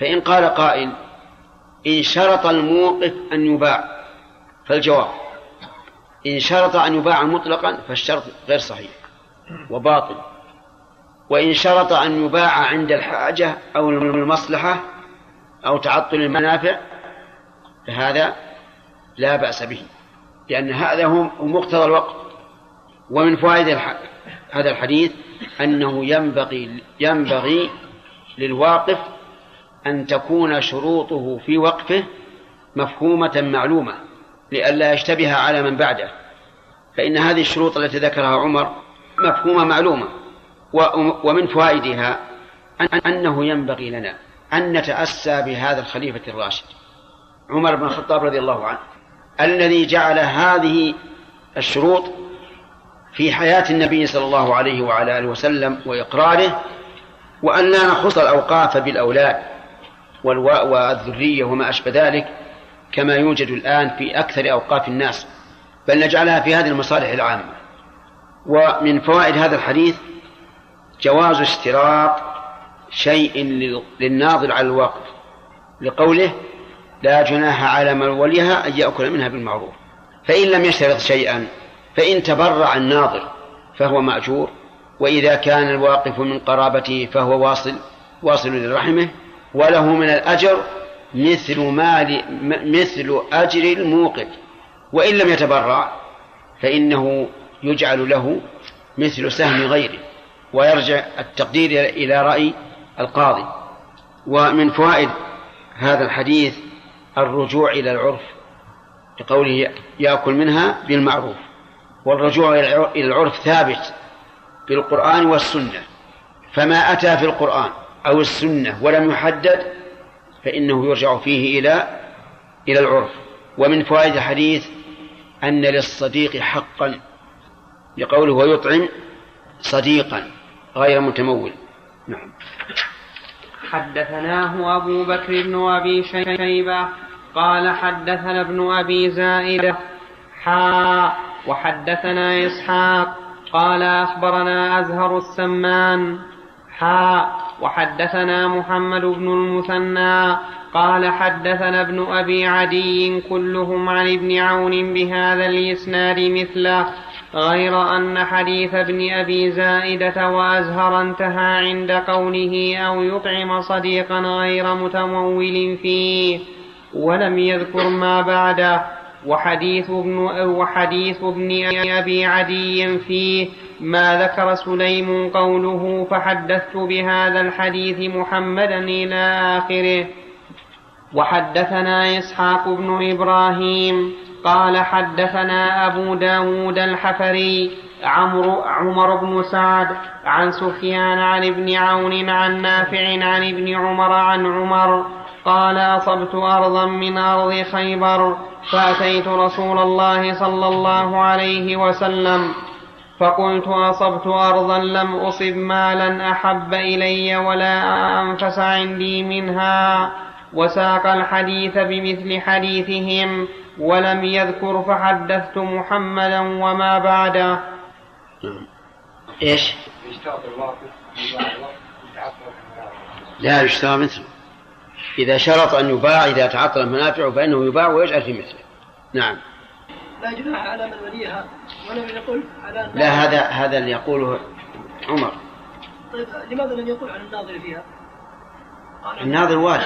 فإن قال قائل إن شرط الموقف أن يباع فالجواب إن شرط أن يباع مطلقا فالشرط غير صحيح وباطل. وإن شرط أن يباع عند الحاجة أو المصلحة أو تعطل المنافع فهذا لا بأس به لأن هذا هو مقتضى الوقت ومن فوائد هذا الحديث أنه ينبغي ينبغي للواقف أن تكون شروطه في وقفه مفهومة معلومة لئلا يشتبه على من بعده. فإن هذه الشروط التي ذكرها عمر مفهومة معلومة ومن فوائدها أنه ينبغي لنا أن نتأسى بهذا الخليفة الراشد عمر بن الخطاب رضي الله عنه الذي جعل هذه الشروط في حياة النبي صلى الله عليه وعلى آله وسلم وإقراره وأن لا نخص الأوقاف بالأولاد والذرية وما أشبه ذلك كما يوجد الآن في أكثر أوقاف الناس بل نجعلها في هذه المصالح العامة. ومن فوائد هذا الحديث جواز اشتراط شيء للناظر على الواقف لقوله لا جناح على من وليها أن يأكل منها بالمعروف فإن لم يشترط شيئا فإن تبرع الناظر فهو مأجور وإذا كان الواقف من قرابته فهو واصل واصل لرحمه وله من الأجر مثل مال مثل أجر الموقف. وإن لم يتبرع فإنه يجعل له مثل سهم غيره ويرجع التقدير إلى رأي القاضي. ومن فوائد هذا الحديث الرجوع إلى العرف لقوله يأكل منها بالمعروف. والرجوع إلى العرف ثابت بالقرآن والسنة. فما أتى في القرآن أو السنة ولم يحدد فإنه يرجع فيه إلى إلى العرف. ومن فوائد الحديث أن للصديق حقا لقوله ويطعم صديقا غير متمول. نعم. حدثناه أبو بكر بن أبي شيبة قال حدثنا ابن أبي زائدة حا وحدثنا إسحاق قال أخبرنا أزهر السمان. حا وحدثنا محمد بن المثنى قال حدثنا ابن أبي عدي كلهم عن ابن عون بهذا الإسناد مثله غير أن حديث ابن أبي زائدة وأزهر انتهى عند قوله أو يطعم صديقا غير متمول فيه ولم يذكر ما بعده. وحديث ابن وحديث ابن أبي عدي فيه ما ذكر سليم قوله فحدثت بهذا الحديث محمدا إلى آخره. وحدثنا إسحاق بن إبراهيم قال حدثنا أبو داود الحفري عمرو عمر بن سعد عن سفيان عن ابن عون عن نافع عن ابن عمر عن عمر قال أصبت أرضا من أرض خيبر فأتيت رسول الله صلى الله عليه وسلم. فقلت أصبت أرضا لم أصب مالا أحب إلي ولا أنفس عندي منها. وساق الحديث بمثل حديثهم ولم يذكر فحدثت محمدا وما بعده. إيش؟ لا يشترى مثله. إذا شرط أن يباع إذا تعطل المنافع فإنه يباع ويجعل في مثله. نعم. لا جناح على من وليها. ولم يقل على لا هذا هذا اللي يقوله عمر. طيب لماذا لم يقل عن الناظر فيها؟ الناظر والي.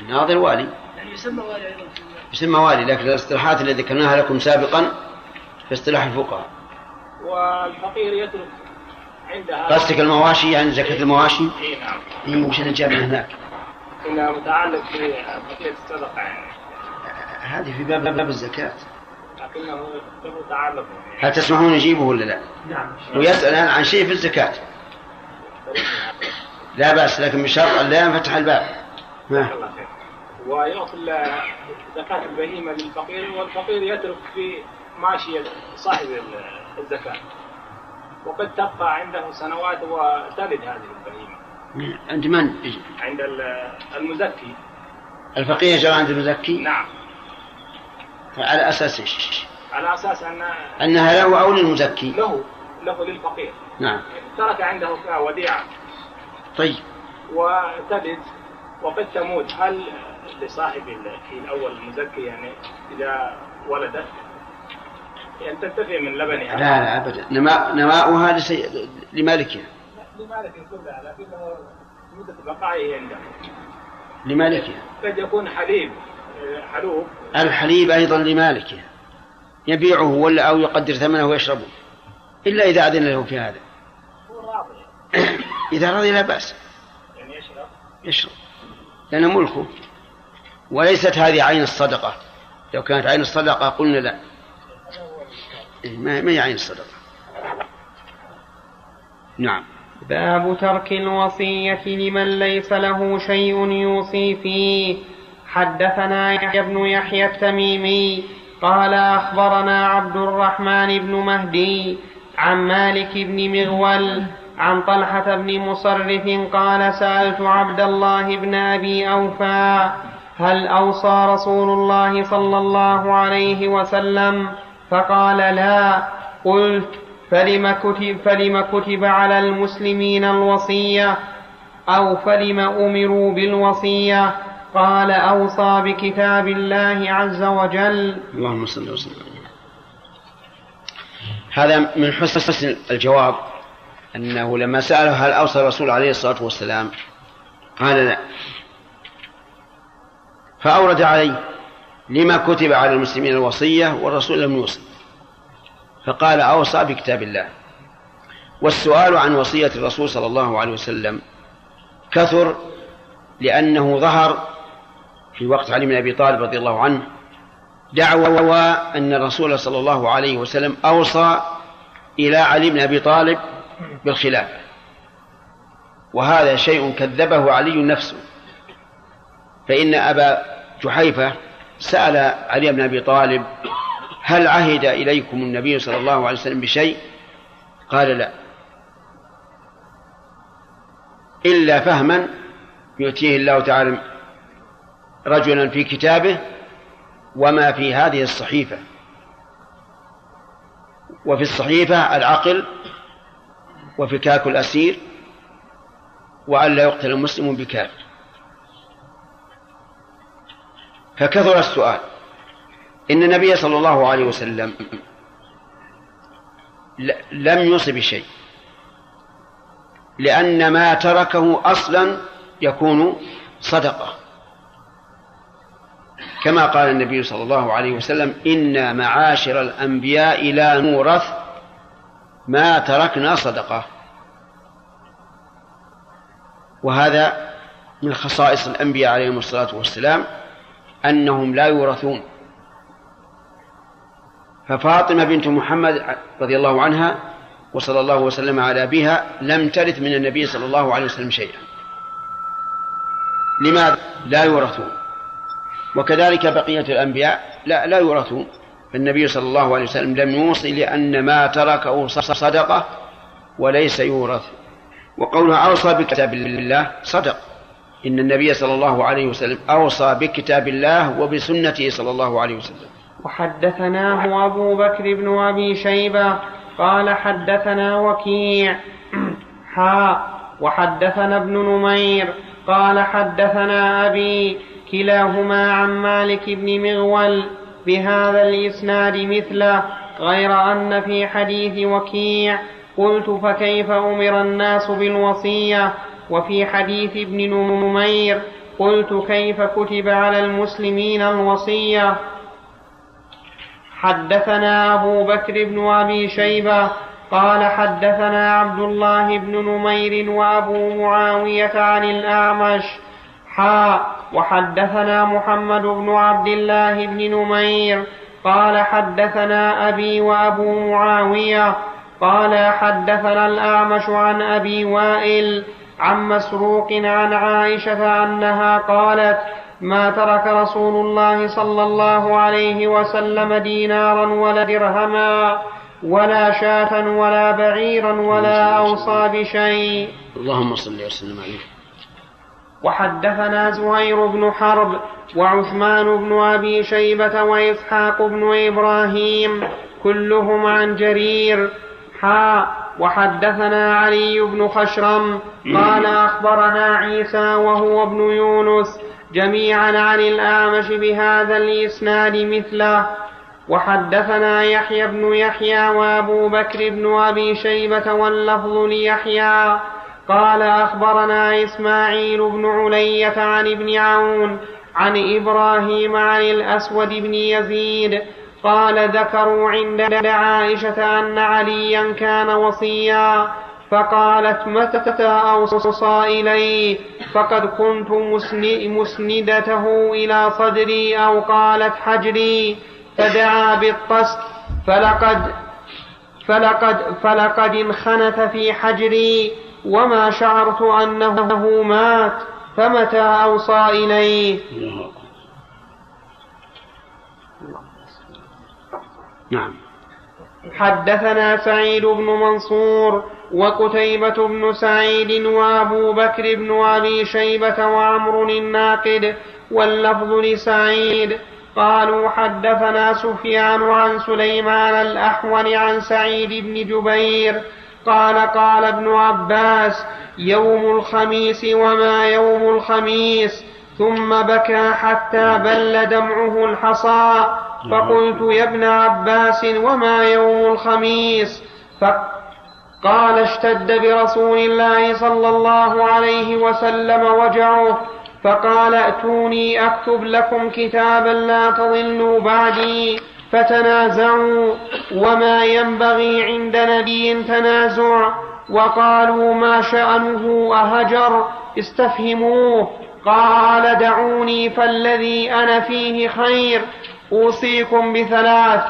الناظر والي. يعني يسمى والي أيضا يسمى والي لكن الاصطلاحات اللي ذكرناها لكم سابقا في اصطلاح الفقهاء. والفقير يترك عندها قصدك المواشي يعني زكاة المواشي؟ اي نعم. إيه وش جاب من هناك؟ انها متعلق يعني. هذه في باب باب الزكاة. لكنه له تعلق هل تسمحون نجيبه ولا لا؟ نعم. ويسأل الآن عن شيء في الزكاة. لا بأس لكن بشرط أن لا ينفتح الباب. الله خير. ويعطي زكاة البهيمة للفقير والفقير يترك في ماشية صاحب ال- الزكاة. وقد تبقى عنده سنوات وتلد هذه البهيمة. عند من؟ عند ال- المزكي. الفقيه جرى عند المزكي؟ نعم. على أساس إيش؟ على أساس أن أنها له أو للمزكي؟ له له للفقير نعم. ترك عنده وديعة. طيب. وتلد وقد تموت. هل لصاحب في الأول المزكي يعني إذا ولدت؟ يعني تنتفع من لبنها. لا لا ابدا. نماء نماؤها. لمالكها. لمالك كلها لكنه مدة بقائه عنده لمالكها قد يكون حليب حلوب. الحليب أيضا لمالكه يبيعه ولا أو يقدر ثمنه ويشربه. إلا إذا أذن له في هذا. هو راضي. إذا رضي لا بأس. يعني يشرب. يشرب. لأنه ملكه. وليست هذه عين الصدقة. لو كانت عين الصدقة قلنا لا. إيه، ما ما هي عين الصدقة؟ نعم. باب ترك الوصية لمن ليس له شيء يوصي فيه. حدثنا يحيى بن يحيى التميمي قال أخبرنا عبد الرحمن بن مهدي عن مالك بن مغول عن طلحة بن مصرف قال سألت عبد الله بن أبي أوفى هل أوصى رسول الله صلى الله عليه وسلم؟ فقال لا. قلت فلم كتب, فلم كتب على المسلمين الوصية؟ أو فلم أمروا بالوصية؟ قال أوصى بكتاب الله عز وجل. اللهم صل وسلم. هذا من حسن الجواب أنه لما سأله هل أوصى الرسول عليه الصلاة والسلام قال لا. فأورد عليه لما كتب على المسلمين الوصية والرسول لم يوصي. فقال أوصى بكتاب الله. والسؤال عن وصية الرسول صلى الله عليه وسلم كثر لأنه ظهر في وقت علي بن أبي طالب رضي الله عنه دعوى أن الرسول صلى الله عليه وسلم أوصى إلى علي بن أبي طالب بالخلافة وهذا شيء كذبه علي نفسه فإن أبا جحيفة سأل علي بن أبي طالب هل عهد إليكم النبي صلى الله عليه وسلم بشيء؟ قال لا. إلا فهما يؤتيه الله تعالى رجلا في كتابه وما في هذه الصحيفة. وفي الصحيفة العقل وفكاك الأسير وأن لا يقتل المسلم بكافر فكثر السؤال. إن النبي صلى الله عليه وسلم لم يوصي بشيء لأن ما تركه أصلا يكون صدقة. كما قال النبي صلى الله عليه وسلم إنا معاشر الأنبياء لا نورث ما تركنا صدقة. وهذا من خصائص الأنبياء عليهم الصلاة والسلام أنهم لا يورثون. ففاطمة بنت محمد رضي الله عنها وصلى الله وسلم على أبيها لم ترث من النبي صلى الله عليه وسلم شيئا. لماذا؟ لا يورثون. وكذلك بقية الأنبياء لا لا يورثون. فالنبي صلى الله عليه وسلم لم يوصي لأن ما تركه صدقة وليس يورث. وقولها أوصى بكتاب الله صدق. إن النبي صلى الله عليه وسلم أوصى بكتاب الله وبسنته صلى الله عليه وسلم. وحدثناه أبو بكر بن أبي شيبة قال حدثنا وكيع حاء وحدثنا ابن نمير قال حدثنا أبي كلاهما عن مالك بن مغول بهذا الإسناد مثله غير أن في حديث وكيع قلت فكيف أمر الناس بالوصية؟ وفي حديث ابن نمير قلت كيف كتب على المسلمين الوصية؟ حدثنا أبو بكر بن أبي شيبة قال حدثنا عبد الله بن نمير وأبو معاوية عن الأعمش. حاء وحدثنا محمد بن عبد الله بن نمير. قال حدثنا أبي وأبو معاوية. قال حدثنا الأعمش عن أبي وائل عن مسروق عن عائشة أنها قالت ما ترك رسول الله صلى الله عليه وسلم دينارا ولا درهما ولا شاة ولا بعيرا ولا أوصى بشيء. اللهم صل وسلم عليه. وحدثنا زهير بن حرب وعثمان بن أبي شيبة وإسحاق بن إبراهيم كلهم عن جرير. حا وحدثنا علي بن خشرم قال أخبرنا عيسى وهو ابن يونس جميعا عن الأعمش بهذا الإسناد مثله. وحدثنا يحيى بن يحيى وأبو بكر بن أبي شيبة واللفظ ليحيى. قال أخبرنا إسماعيل بن علية عن ابن عون عن إبراهيم عن الأسود بن يزيد. قال ذكروا عند عائشة أن عليا كان وصيا. فقالت متى أوصى إليه؟ فقد كنت مسندته إلى صدري أو قالت حجري. فدعا بالقسط فلقد فلقد فلقد انخنث في حجري. وما شعرت أنه مات. فمتى أوصى إليه؟ نعم. حدثنا سعيد بن منصور. وقتيبة بن سعيد وأبو بكر بن أبي شيبة وعمر الناقد واللفظ لسعيد. قالوا حدثنا سفيان عن سليمان الأحول عن سعيد بن جبير. قال قال ابن عباس يوم الخميس وما يوم الخميس؟ ثم بكى حتى بل دمعه الحصى فقلت يا ابن عباس وما يوم الخميس؟ فقال اشتد برسول الله صلى الله عليه وسلم وجعه فقال ائتوني أكتب لكم كتابا لا تضلوا بعدي فتنازعوا وما ينبغي عند نبي تنازع وقالوا ما شأنه أهجر استفهموه قال دعوني فالذي أنا فيه خير أوصيكم بثلاث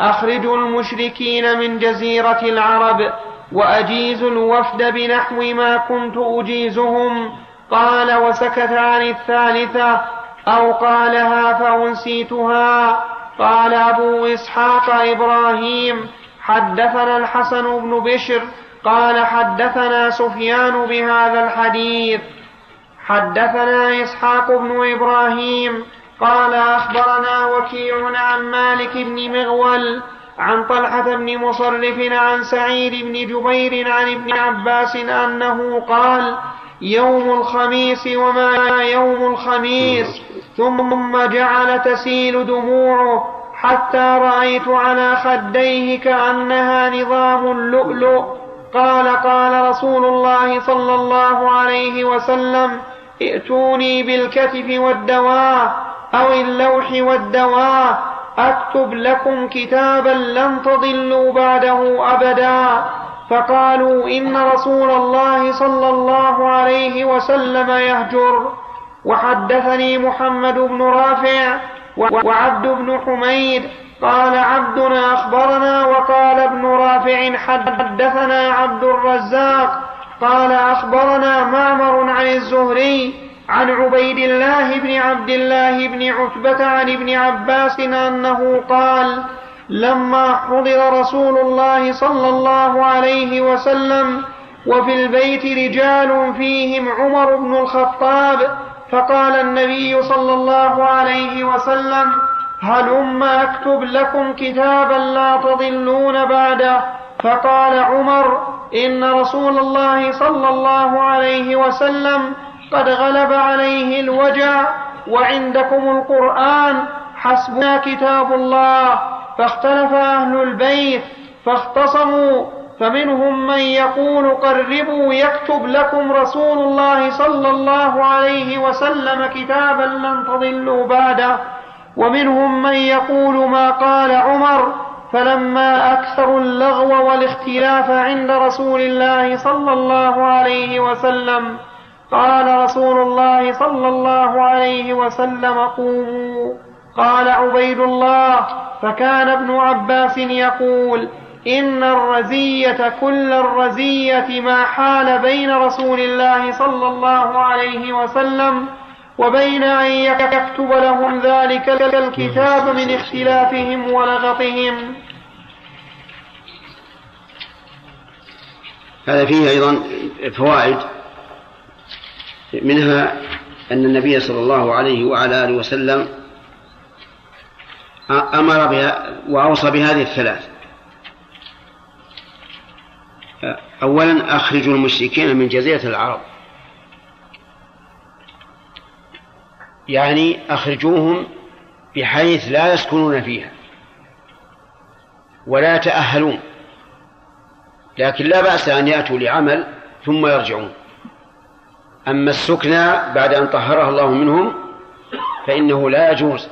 أخرجوا المشركين من جزيرة العرب. وأجيزوا الوفد بنحو ما كنت أجيزهم. قال وسكت عن الثالثة أو قالها فأنسيتها. قال أبو إسحاق إبراهيم حدثنا الحسن بن بشر قال حدثنا سفيان بهذا الحديث. حدثنا إسحاق بن إبراهيم قال أخبرنا وكيع عن مالك بن مغول عن طلحة بن مصرف عن سعيد بن جبير عن ابن عباس أنه قال يوم الخميس وما يوم الخميس ثم جعل تسيل دموعه حتى رأيت على خديه كأنها نظام اللؤلؤ. قال قال رسول الله صلى الله عليه وسلم ائتوني بالكتف والدواء أو اللوح والدواء. أكتب لكم كتابا لن تضلوا بعده أبدا. فقالوا إن رسول الله صلى الله عليه وسلم يهجر. وحدثني محمد بن رافع وعبد بن حميد. قال عبدنا أخبرنا وقال ابن رافع حدثنا عبد الرزاق. قال أخبرنا معمر عن الزهري عن عبيد الله بن عبد الله بن عتبة عن ابن عباس أنه قال لما حضر رسول الله صلى الله عليه وسلم وفي البيت رجال فيهم عمر بن الخطاب فقال النبي صلى الله عليه وسلم هلم أكتب لكم كتابا لا تضلون بعده؟ فقال عمر إن رسول الله صلى الله عليه وسلم قد غلب عليه الوجع وعندكم القرآن حسبنا كتاب الله فاختلف أهل البيت فاختصموا فمنهم من يقول قربوا يكتب لكم رسول الله صلى الله عليه وسلم كتابا لن تضلوا بعده ومنهم من يقول ما قال عمر فلما أكثروا اللغو والاختلاف عند رسول الله صلى الله عليه وسلم قال رسول الله صلى الله عليه وسلم قوموا. قال عبيد الله فكان ابن عباس يقول إن الرزية كل الرزية ما حال بين رسول الله صلى الله عليه وسلم وبين أن يكتب لهم ذلك الكتاب من اختلافهم ولغطهم. هذا فيه أيضا فوائد. منها أن النبي صلى الله عليه وعلى آله وسلم أمر بها وأوصى بهذه الثلاث. أولا أخرجوا المشركين من جزيرة العرب. يعني أخرجوهم بحيث لا يسكنون فيها ولا يتأهلون لكن لا بأس أن يأتوا لعمل ثم يرجعون. أما السكنى بعد أن طهرها الله منهم فإنه لا يجوز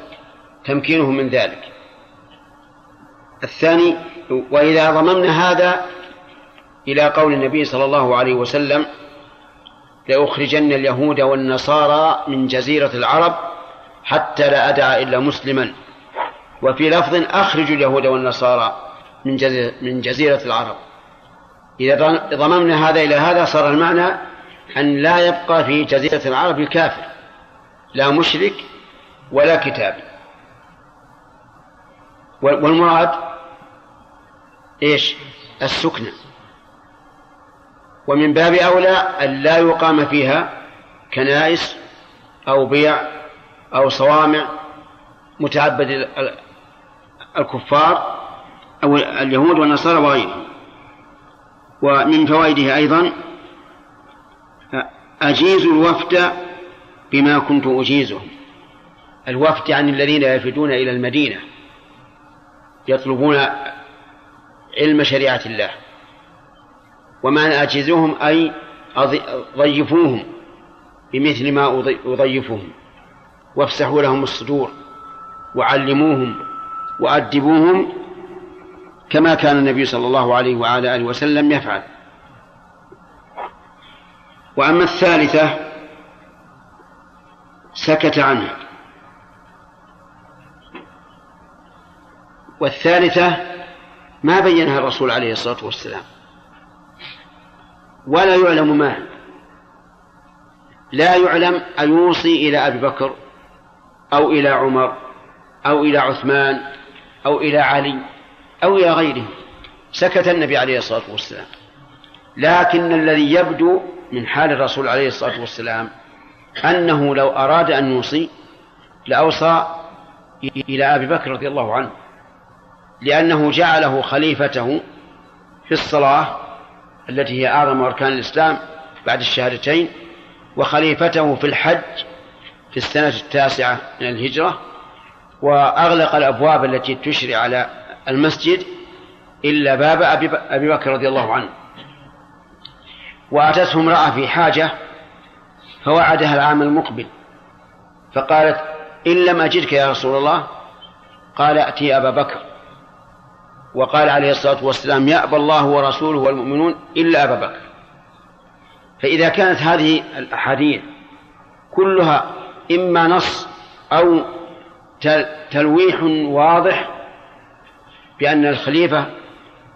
تمكينهم من ذلك. الثاني وإذا ضممنا هذا إلى قول النبي صلى الله عليه وسلم لأخرجن اليهود والنصارى من جزيرة العرب حتى لا أدع إلا مسلما. وفي لفظ أخرجوا اليهود والنصارى من من جزيرة العرب. إذا ضممنا هذا إلى هذا صار المعنى أن لا يبقى في جزيرة العرب الكافر لا مشرك ولا كتاب. والمراد إيش؟ السكنى. ومن باب أولى أن لا يقام فيها كنائس أو بيع أو صوامع متعبد الكفار أو اليهود والنصارى وغيرهم. ومن فوائده أيضا أجيز الوفد بما كنت أجيزهم. الوفد عن الذين يفدون إلى المدينة يطلبون علم شريعة الله. ومعنى أجيزهم أي ضيفوهم بمثل ما أضيفهم. وافسحوا لهم الصدور وعلموهم وأدبوهم كما كان النبي صلى الله عليه وعلى آله وسلم يفعل. وأما الثالثة سكت عنها. والثالثة ما بينها الرسول عليه الصلاة والسلام. ولا يعلم ما لا يعلم أيوصي إلى أبي بكر أو إلى عمر أو إلى عثمان أو إلى علي أو إلى غيره سكت النبي عليه الصلاة والسلام. لكن الذي يبدو من حال الرسول عليه الصلاة والسلام أنه لو أراد أن يوصي لأوصى إلى أبي بكر رضي الله عنه لأنه جعله خليفته في الصلاة التي هي أعظم أركان الإسلام بعد الشهادتين وخليفته في الحج في السنة التاسعة من الهجرة وأغلق الأبواب التي تشري على المسجد إلا باب أبي بكر رضي الله عنه. وأتته امرأة في حاجة فوعدها العام المقبل فقالت إن لم أجدك يا رسول الله قال أتي أبا بكر. وقال عليه الصلاة والسلام يأبى الله ورسوله والمؤمنون إلا أبا بكر. فإذا كانت هذه الأحاديث كلها إما نص أو تلويح واضح بأن الخليفة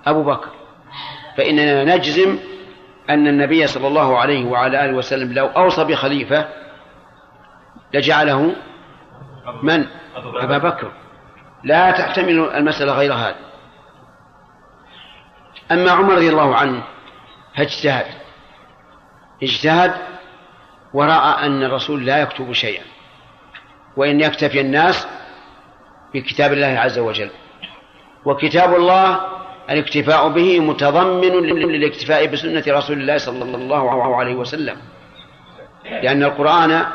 أبو بكر فإننا نجزم أن النبي صلى الله عليه وعلى آله وسلم لو أوصى بخليفة لجعله من؟ أبا بكر. لا تحتمل المسألة غير هذا أما عمر رضي الله عنه فاجتهد. اجتهد ورأى أن الرسول لا يكتب شيئا وإن يكتفي الناس بكتاب الله عز وجل. وكتاب الله الاكتفاء به متضمن للاكتفاء بسنة رسول الله صلى الله عليه وسلم. لأن القرآن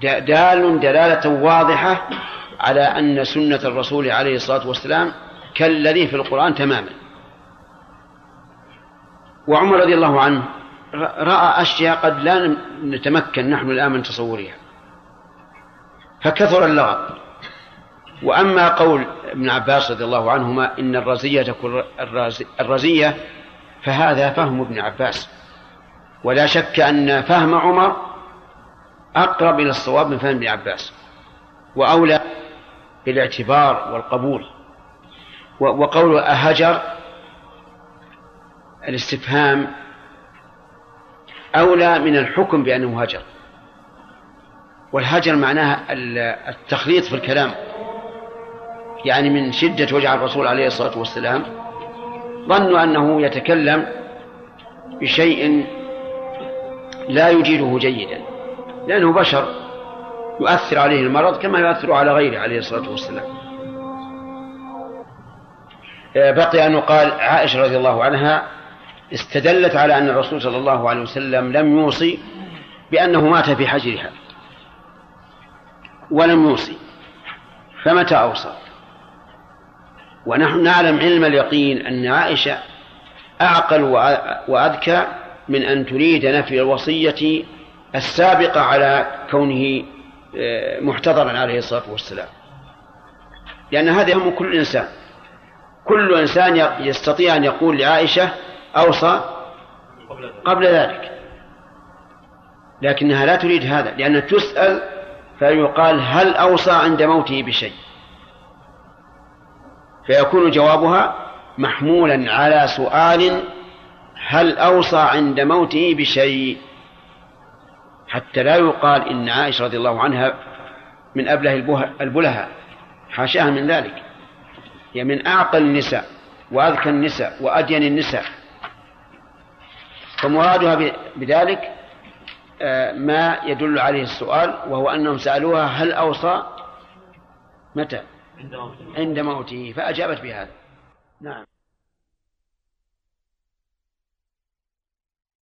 دال دلالة واضحة على أن سنة الرسول عليه الصلاة والسلام كالذي في القرآن تماما. وعمر رضي الله عنه رأى أشياء قد لا نتمكن نحن الآن من تصورها. فكثر اللغط. وأما قول ابن عباس رضي الله عنهما إن الرزية تكون الرزية فهذا فهم ابن عباس. ولا شك أن فهم عمر أقرب إلى الصواب من فهم ابن عباس وأولى بالاعتبار والقبول. وقول أهجر الاستفهام أولى من الحكم بأنه هجر. والهجر معناها التخليط في الكلام. يعني من شدة وجع الرسول عليه الصلاة والسلام ظنوا أنه يتكلم بشيء لا يجيده جيدا لأنه بشر يؤثر عليه المرض كما يؤثر على غيره عليه الصلاة والسلام. بقي أن يقال عائشة رضي الله عنها استدلت على أن الرسول صلى الله عليه وسلم لم يوصي بأنه مات في حجرها ولم يوصي فمتى أوصى؟ ونحن نعلم علم اليقين أن عائشة أعقل وأذكى من أن تريد نفي الوصية السابقة على كونه آه، محتضرا عليه الصلاة والسلام. لأن هذا هم كل إنسان. كل إنسان يستطيع أن يقول لعائشة أوصى قبل ذلك. لكنها لا تريد هذا لأنها تسأل فيقال هل أوصى عند موته بشيء. فيكون جوابها محمولا على سؤال هل أوصى عند موته بشيء؟ حتى لا يقال إن عائشة رضي الله عنها من أبله البلهاء حاشاها من ذلك. هي من أعقل النساء وأذكى النساء وأدين النساء. فمرادها بذلك آه، ما يدل عليه السؤال وهو أنهم سألوها هل أوصى؟ متى؟ عند موته. فأجابت بهذا. نعم.